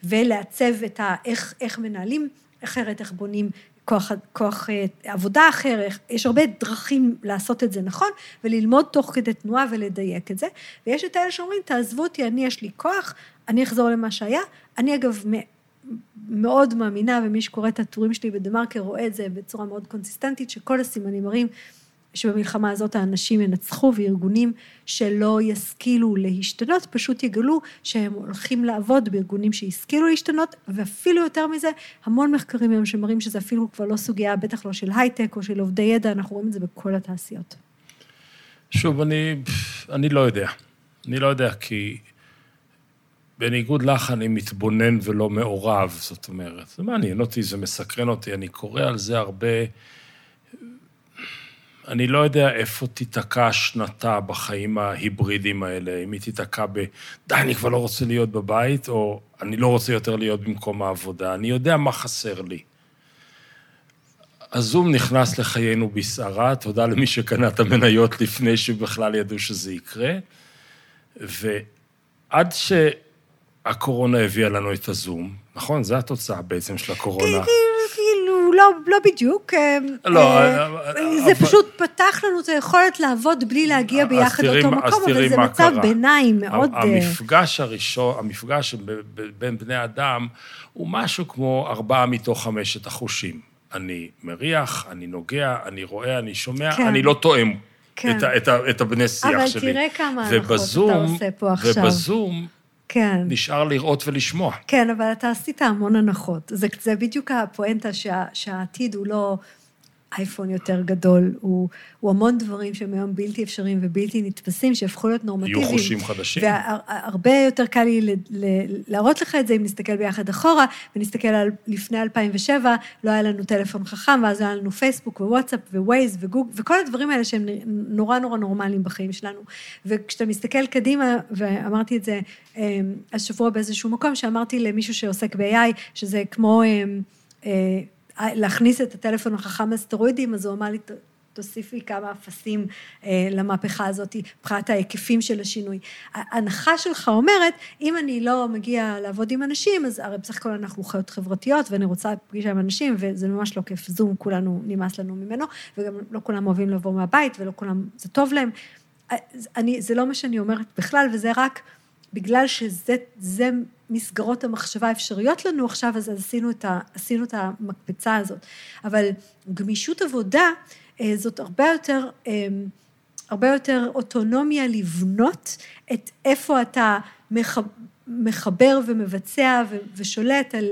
Speaker 2: ולעצב את ה... איך, איך מנהלים אחרת, איך בונים כוח, כוח אה, עבודה אחר, יש הרבה דרכים לעשות את זה נכון, וללמוד תוך כדי תנועה ולדייק את זה. ויש את אלה שאומרים, תעזבו אותי, אני יש לי כוח, אני אחזור למה שהיה. אני אגב מאוד מאמינה, ומי שקורא את הטורים שלי בדה-מרקר רואה את זה בצורה מאוד קונסיסטנטית, שכל הסימנים מראים שבמלחמה הזאת האנשים ינצחו, וארגונים שלא ישכילו להשתנות, פשוט יגלו שהם הולכים לעבוד בארגונים שהשכילו להשתנות, ואפילו יותר מזה, המון מחקרים היום שמראים שזה אפילו כבר לא סוגיה, בטח לא של הייטק או של עובדי ידע, אנחנו רואים את זה בכל התעשיות.
Speaker 1: שוב, אני, אני לא יודע. אני לא יודע, כי בניגוד לך, אני מתבונן ולא מעורב, זאת אומרת. זה מעניין אותי, זה מסקרן אותי, אני קורא על זה הרבה. אני לא יודע איפה תיתקע שנתה בחיים ההיברידיים האלה, אם היא תיתקע ב... די, אני כבר לא רוצה להיות בבית, או אני לא רוצה יותר להיות במקום העבודה. אני יודע מה חסר לי. הזום נכנס לחיינו בסערה, תודה למי שקנה את המניות לפני שבכלל ידעו שזה יקרה. ועד שהקורונה הביאה לנו את הזום, נכון? זו התוצאה בעצם של הקורונה.
Speaker 2: כאילו, לא, לא בדיוק. אה,
Speaker 1: לא,
Speaker 2: אה,
Speaker 1: אבל-
Speaker 2: זה
Speaker 1: אבל-
Speaker 2: פשוט פתח לנו את היכולת לעבוד בלי להגיע ביחד לאותו מקום, אבל זה מצב
Speaker 1: קרה.
Speaker 2: ביניים מאוד... אה,
Speaker 1: המפגש הראשון, המפגש בין בני אדם, הוא משהו כמו ארבעה מתוך חמשת החושים. אני מריח, אני נוגע, אני רואה, אני שומע,
Speaker 2: כן.
Speaker 1: אני לא תואם
Speaker 2: כן.
Speaker 1: את, את, את הבני שיח
Speaker 2: אבל
Speaker 1: שלי.
Speaker 2: תראה כמה הנחות אתה עושה פה עכשיו.
Speaker 1: ובזום
Speaker 2: כן.
Speaker 1: נשאר לראות ולשמוע.
Speaker 2: כן, אבל אתה עשית המון הנחות. זה, זה בדיוק הפואנטה שה, שהעתיד הוא לא אייפון יותר גדול, הוא, הוא המון דברים שהם היום בלתי אפשריים ובלתי נתפסים, שהפכו להיות נורמטיביים.
Speaker 1: יהיו חושים חדשים.
Speaker 2: והרבה יותר קל לי ל, ל, להראות לך את זה אם נסתכל ביחד אחורה, ונסתכל על לפני 2007, לא היה לנו טלפון חכם, ואז היה לנו פייסבוק ווואטסאפ ווייז וגוג, וכל הדברים האלה שהם נורא נורא נורמליים בחיים שלנו. וכשאתה מסתכל קדימה, ואמרתי את זה אה, השבוע באיזשהו מקום, שאמרתי למישהו שעוסק ב-AI, שזה כמו... להכניס את הטלפון החכם לסטרואידים, אז הוא אמר לי, "ת- תוסיפי כמה אפסים אה, למהפכה הזאת, מבחינת ההיקפים של השינוי. ההנחה שלך אומרת, אם אני לא מגיע לעבוד עם אנשים, אז הרי בסך הכל אנחנו חיות חברתיות, ואני רוצה פגישה עם אנשים, וזה ממש לא כיף. זום, כולנו, נמאס לנו ממנו, וגם לא כולם אוהבים לבוא מהבית, ולא כולם, זה טוב להם. אני, זה לא מה שאני אומרת בכלל, וזה רק בגלל שזה זה מסגרות המחשבה האפשריות לנו עכשיו, אז עשינו את, ה, עשינו את המקפצה הזאת. אבל גמישות עבודה אה, זאת הרבה יותר, אה, הרבה יותר אוטונומיה לבנות את איפה אתה מח, מחבר ומבצע ו- ושולט על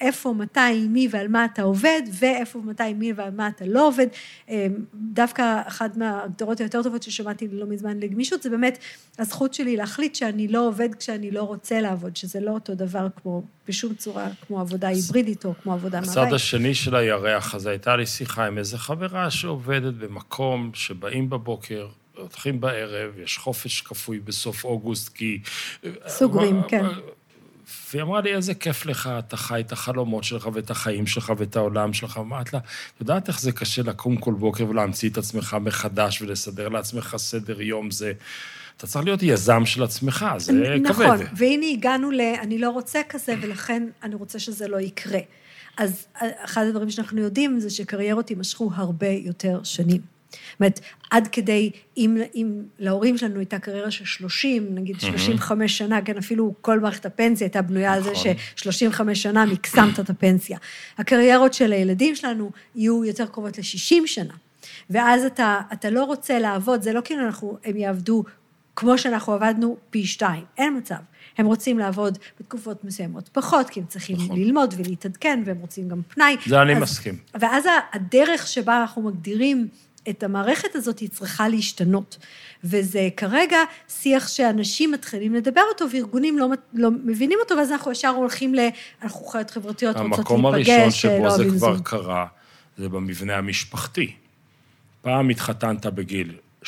Speaker 2: איפה, מתי, עם מי ועל מה אתה עובד, ואיפה, מתי, עם מי ועל מה אתה לא עובד. אה, דווקא אחת מההגדרות היותר טובות ששמעתי לא מזמן לגמישות, זה באמת הזכות שלי להחליט שאני לא עובד כשאני לא רוצה לעבוד, שזה לא אותו דבר כמו, בשום צורה, כמו עבודה היברידית או כמו עבודה
Speaker 1: הצד
Speaker 2: מהבית.
Speaker 1: השני של הירח הזה, הייתה לי שיחה עם איזה חברה שעובדת במקום שבאים בבוקר, הולכים בערב, יש חופש כפוי בסוף אוגוסט, כי...
Speaker 2: סוגרים, כן.
Speaker 1: והיא אמרה לי, איזה כיף לך, אתה חי את החלומות שלך ואת החיים שלך ואת העולם שלך. אמרת לה, את יודעת איך זה קשה לקום כל בוקר ולהמציא את עצמך מחדש ולסדר לעצמך סדר יום? זה... אתה צריך להיות יזם של עצמך, זה כבד.
Speaker 2: נכון, והנה הגענו ל... אני לא רוצה כזה, ולכן אני רוצה שזה לא יקרה. אז אחד הדברים שאנחנו יודעים זה שקריירות יימשכו הרבה יותר שנים. זאת אומרת, עד כדי, אם, אם להורים שלנו הייתה קריירה של 30, נגיד 35 שנה, כן, אפילו כל מערכת הפנסיה הייתה בנויה על זה
Speaker 1: נכון.
Speaker 2: ש-35 שנה מקסמת את הפנסיה. הקריירות של הילדים שלנו יהיו יותר קרובות ל-60 שנה. ואז אתה, אתה לא רוצה לעבוד, זה לא כאילו אנחנו, הם יעבדו כמו שאנחנו עבדנו פי שתיים, אין מצב. הם רוצים לעבוד בתקופות מסוימות פחות, כי הם צריכים
Speaker 1: נכון.
Speaker 2: ללמוד ולהתעדכן, והם רוצים גם פנאי.
Speaker 1: זה אני
Speaker 2: אז-
Speaker 1: מסכים.
Speaker 2: ואז הדרך שבה אנחנו מגדירים את המערכת הזאת, היא צריכה להשתנות. וזה כרגע שיח שאנשים מתחילים לדבר אותו, וארגונים לא, לא מבינים אותו, ואז אנחנו ישר הולכים ל... אנחנו חיות חברתיות, רוצות להיפגש,
Speaker 1: המקום הראשון שבו
Speaker 2: לא
Speaker 1: זה
Speaker 2: אוהבים
Speaker 1: כבר. קרה, זה במבנה המשפחתי. פעם התחתנת בגיל 13-14,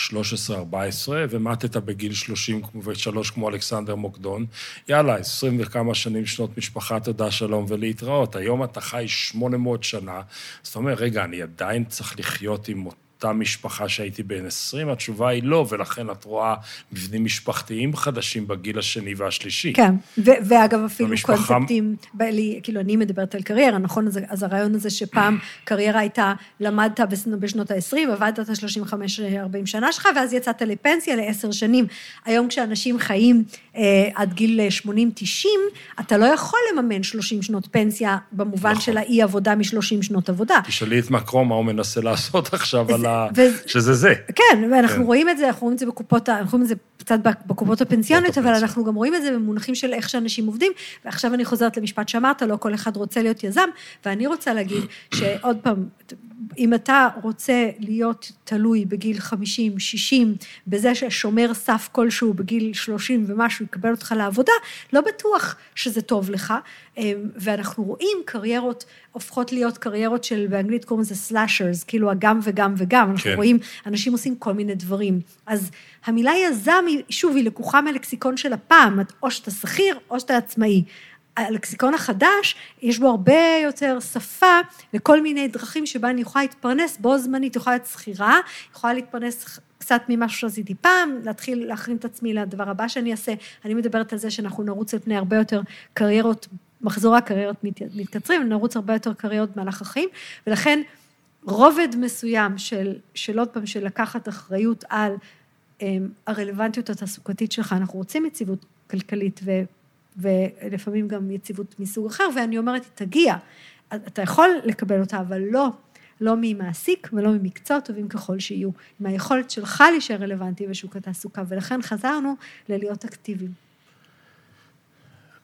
Speaker 1: ומטת בגיל 33 כמו אלכסנדר מוקדון. יאללה, 20 וכמה שנים שנות משפחה, תודה, שלום ולהתראות. היום אתה חי 800 שנה, אז אתה אומר, רגע, אני עדיין צריך לחיות עם אותה משפחה שהייתי בן 20? התשובה היא לא, ולכן את רואה מבנים משפחתיים חדשים בגיל השני והשלישי.
Speaker 2: כן, ו- ואגב, אפילו
Speaker 1: המשפחה-
Speaker 2: קונספטים, ב- לי- כאילו, אני מדברת על קריירה, נכון? אז, אז הרעיון הזה שפעם קריירה הייתה, למדת בשנות ה-20, עבדת את ה-35-40 שנה שלך, ואז יצאת לפנסיה לעשר שנים. היום כשאנשים חיים עד גיל 80-90, אתה לא יכול לממן 30 שנות פנסיה, במובן
Speaker 1: נכון.
Speaker 2: של האי-עבודה מ-30 שנות עבודה.
Speaker 1: תשאלי את מקרום מה הוא מנסה לעשות עכשיו על ה...
Speaker 2: וזה-
Speaker 1: שזה זה.
Speaker 2: כן, ואנחנו
Speaker 1: כן.
Speaker 2: רואים את זה, אנחנו רואים את זה בקופות, אנחנו רואים את זה קצת בקופות הפנסיוניות, אבל
Speaker 1: הפנסיה.
Speaker 2: אנחנו גם רואים את זה במונחים של איך שאנשים עובדים, ועכשיו אני חוזרת למשפט שאמרת, לא כל אחד רוצה להיות יזם, ואני רוצה להגיד [CLEARS THROAT] שעוד פעם, אם אתה רוצה להיות תלוי בגיל 50, 60, בזה ששומר סף כלשהו בגיל 30 ומשהו יקבל אותך לעבודה, לא בטוח שזה טוב לך, אמ, ואנחנו רואים קריירות הופכות להיות קריירות של, באנגלית קוראים לזה סלאשרס, כאילו הגם וגם וגם, אנחנו
Speaker 1: כן.
Speaker 2: רואים אנשים עושים כל מיני דברים. אז המילה יזם, היא, שוב, היא לקוחה מהלקסיקון של הפעם, או שאתה שכיר או שאתה עצמאי. הלקסיקון החדש, יש בו הרבה יותר שפה לכל מיני דרכים שבה אני יכולה להתפרנס בו זמנית, יכולה להיות שכירה, יכולה להתפרנס קצת ממשהו שעשיתי פעם, להתחיל להכין את עצמי לדבר הבא שאני אעשה. אני מדברת על זה שאנחנו נרוץ על פני הרבה יותר קריירות, מחזורי הקריירות מתקצרים, נרוץ הרבה יותר קריירות במהלך החיים, ולכן רובד מסוים של, של עוד פעם, של לקחת אחריות על הרלוונטיות התעסוקתית שלך, אנחנו רוצים יציבות כלכלית ו, ולפעמים גם יציבות מסוג אחר, ואני אומרת, תגיע, אתה יכול לקבל אותה, אבל לא, לא ממעסיק ולא ממקצועות טובים ככל שיהיו, עם היכולת שלך להישאר רלוונטי בשוק התעסוקה, ולכן חזרנו ללהיות אקטיביים.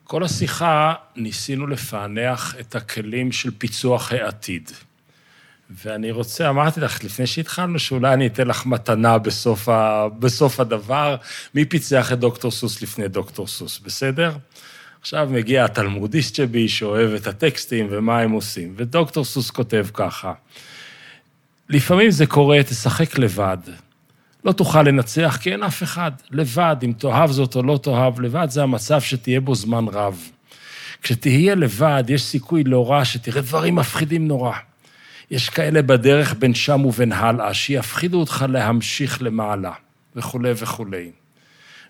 Speaker 1: כל השיחה ניסינו לפענח את הכלים של פיצוח העתיד. ואני רוצה, אמרתי לך לפני שהתחלנו, שאולי אני אתן לך מתנה בסוף, ה, בסוף הדבר, מי פיצח את דוקטור סוס לפני דוקטור סוס, בסדר? עכשיו מגיע התלמודיסט שבי, שאוהב את הטקסטים ומה הם עושים, ודוקטור סוס כותב ככה, לפעמים זה קורה, תשחק לבד. לא תוכל לנצח כי אין אף אחד. לבד, אם תאהב זאת או לא תאהב, לבד זה המצב שתהיה בו זמן רב. כשתהיה לבד, יש סיכוי לא רע שתראה דברים מפחידים נורא. יש כאלה בדרך בין שם ובין הלאה, שיפחידו אותך להמשיך למעלה, וכולי וכולי.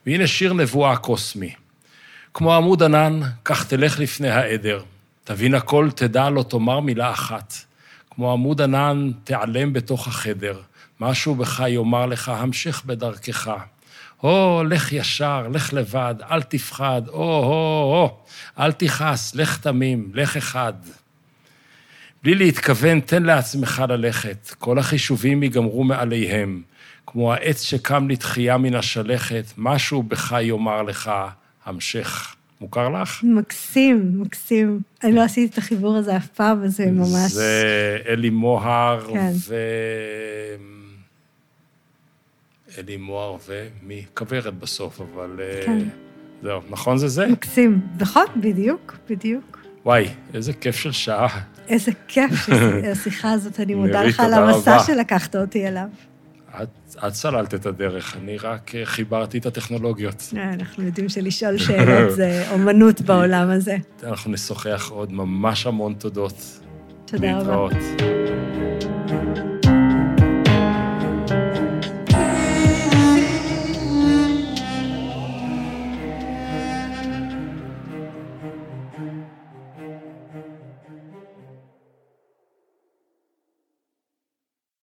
Speaker 1: והנה שיר נבואה קוסמי. כמו עמוד ענן, כך תלך לפני העדר. תבין הכל, תדע, לא תאמר מילה אחת. כמו עמוד ענן, תיעלם בתוך החדר. משהו בך יאמר לך, המשך בדרכך. הו, לך ישר, לך לבד, אל תפחד, או, הו, הו, אל תכעס, לך תמים, לך אחד. בלי להתכוון, תן לעצמך ללכת. כל החישובים ייגמרו מעליהם. כמו העץ שקם לתחייה מן השלכת, משהו בך יאמר לך, המשך. מוכר לך?
Speaker 2: מקסים, מקסים. אני לא עשיתי את החיבור הזה אף פעם, אז זה ממש...
Speaker 1: זה אלי מוהר כן. ו... אלי מוהר ומי? כוורת בסוף, אבל... אה, כן. זהו, נכון זה זה?
Speaker 2: מקסים. נכון, בדיוק, בדיוק.
Speaker 1: וואי, איזה כיף של שעה.
Speaker 2: איזה כיף [LAUGHS] השיחה הזאת, אני מודה לך על המסע שלקחת אותי אליו.
Speaker 1: את, את סללת את הדרך, אני רק אה, חיברתי את הטכנולוגיות.
Speaker 2: אה, אנחנו יודעים שלשאול שאלות זה [LAUGHS] אומנות בעולם הזה.
Speaker 1: אנחנו נשוחח עוד ממש המון תודות.
Speaker 2: תודה רבה. להתראות.